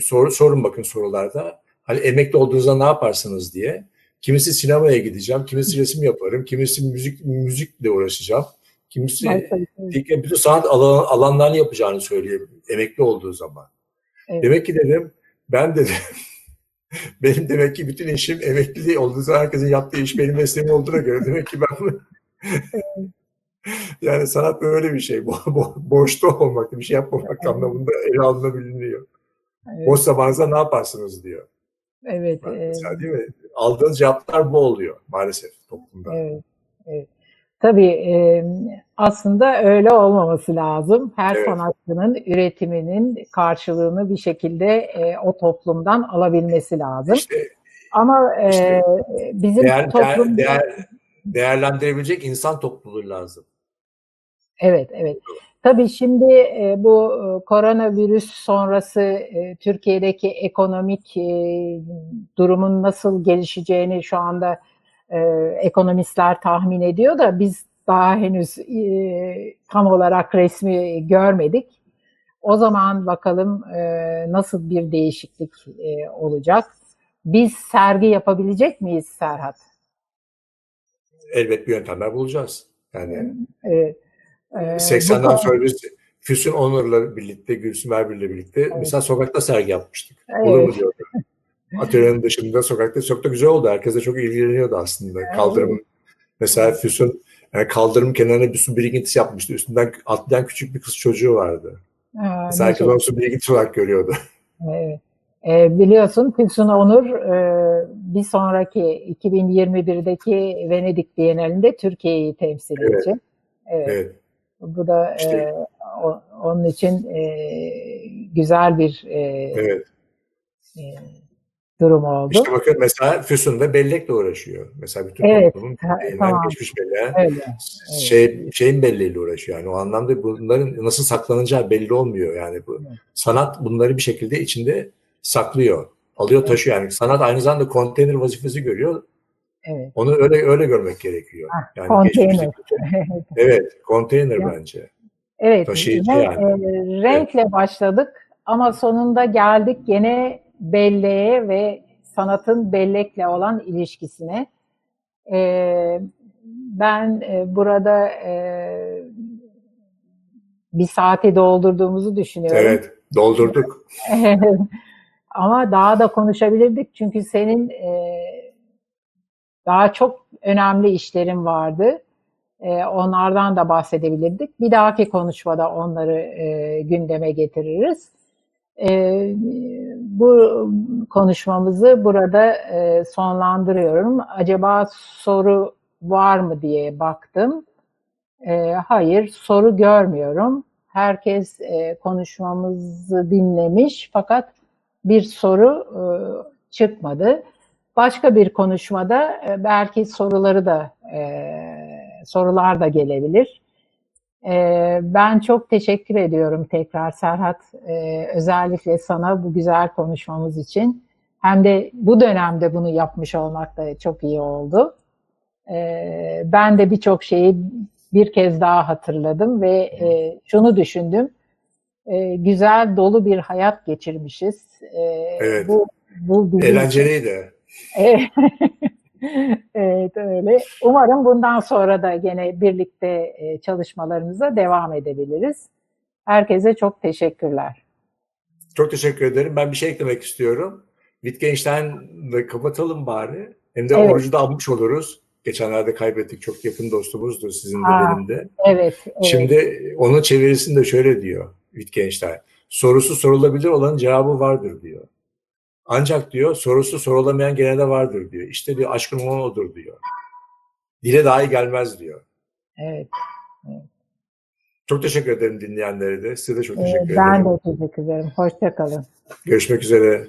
sor, sorun bakın sorularda. Hani emekli olduğunuzda ne yaparsınız diye. Kimisi sinemaya gideceğim, kimisi resim yaparım, kimisi müzik müzikle uğraşacağım. Kimisi bütün sanat alan, alanlarını yapacağını söyleyeyim emekli olduğu zaman. Evet. Demek ki dedim ben dedim benim demek ki bütün işim emekli olduğu zaman herkesin yaptığı iş benim mesleğim olduğuna göre demek ki ben yani sanat böyle bir şey. Bo bo boşta olmak, bir şey yapmamak anlamında ele alınabiliyor. Evet. Boş zamanınızda ne yaparsınız diyor. Evet. Mesela e, değil mi? Aldığınız cevaplar bu oluyor maalesef toplumda. Evet. evet. Tabii e, aslında öyle olmaması lazım. Her evet. sanatçının üretiminin karşılığını bir şekilde e, o toplumdan alabilmesi lazım. İşte, Ama e, işte, bizim değer, toplumda... Değer, değer, değerlendirebilecek insan topluluğu lazım. Evet, evet. Tabii şimdi e, bu e, koronavirüs sonrası e, Türkiye'deki ekonomik e, durumun nasıl gelişeceğini şu anda e, ekonomistler tahmin ediyor da biz daha henüz e, tam olarak resmi görmedik. O zaman bakalım e, nasıl bir değişiklik e, olacak. Biz sergi yapabilecek miyiz Serhat? Elbet bir yöntemler bulacağız. Yani evet. Ee, 80'den sonra biz Füsun Onur'la birlikte, Gülsüm Erbil'le birlikte evet. mesela sokakta sergi yapmıştık. Evet. Olur mu diyorum. Atölyenin dışında sokakta çok da güzel oldu. Herkese çok ilgileniyordu aslında. Evet. Kaldırım mesela Füsun yani kaldırım kenarına bir su birikintisi yapmıştı. Üstünden atlayan küçük bir kız çocuğu vardı. Ha, mesela herkes onu su birikintisi olarak görüyordu. Evet. E, biliyorsun Füsun Onur e, bir sonraki 2021'deki Venedik Bienalinde Türkiye'yi temsil edecek. Evet. evet. evet. Bu da işte, e, o, onun için e, güzel bir e, evet. e, durum oldu. İşte bakın mesela Füsun da bellekle uğraşıyor. Mesela bütün evet, toplumun tamam. geçmiş belleğe Öyle, şey, şeyin belleğiyle uğraşıyor. Yani o anlamda bunların nasıl saklanacağı belli olmuyor. Yani bu evet. sanat bunları bir şekilde içinde saklıyor. Alıyor taşıyor yani. Sanat aynı zamanda konteyner vazifesi görüyor. Evet. Onu öyle öyle görmek gerekiyor. Ah, yani konteyner. evet, konteyner bence. Evet, Taşıyıcı yine, yani. E, renkle evet. başladık ama sonunda geldik gene belleğe ve sanatın bellekle olan ilişkisine. E, ben e, burada e, bir saati doldurduğumuzu düşünüyorum. Evet, doldurduk. ama daha da konuşabilirdik çünkü senin e, daha çok önemli işlerim vardı. E, onlardan da bahsedebilirdik. Bir dahaki konuşmada onları e, gündeme getiririz. E, bu konuşmamızı burada e, sonlandırıyorum. Acaba soru var mı diye baktım. E, hayır, soru görmüyorum. Herkes e, konuşmamızı dinlemiş fakat bir soru e, çıkmadı. Başka bir konuşmada e, belki soruları da e, sorular da gelebilir. E, ben çok teşekkür ediyorum tekrar Serhat e, özellikle sana bu güzel konuşmamız için. Hem de bu dönemde bunu yapmış olmak da çok iyi oldu. E, ben de birçok şeyi bir kez daha hatırladım ve e, şunu düşündüm. E, güzel dolu bir hayat geçirmişiz. E, evet. Bu, bu bizim Eğlenceliydi. evet öyle. Umarım bundan sonra da gene birlikte e, çalışmalarımıza devam edebiliriz. Herkese çok teşekkürler. Çok teşekkür ederim. Ben bir şey eklemek istiyorum. Wittgenstein'la kapatalım bari. Hem de evet. orucu da almış oluruz. Geçenlerde kaybettik. Çok yakın dostumuzdu sizin de benim de. Evet, evet. Şimdi onun çevirisinde şöyle diyor Wittgenstein. Sorusu sorulabilir olan cevabı vardır diyor. Ancak diyor sorusu sorulamayan genelde vardır diyor. İşte diyor aşkın olan odur diyor. Dile dahi gelmez diyor. Evet. evet. Çok teşekkür ederim dinleyenlere de. Size de çok teşekkür ben ederim. Ben de teşekkür ederim. Hoşçakalın. Görüşmek üzere.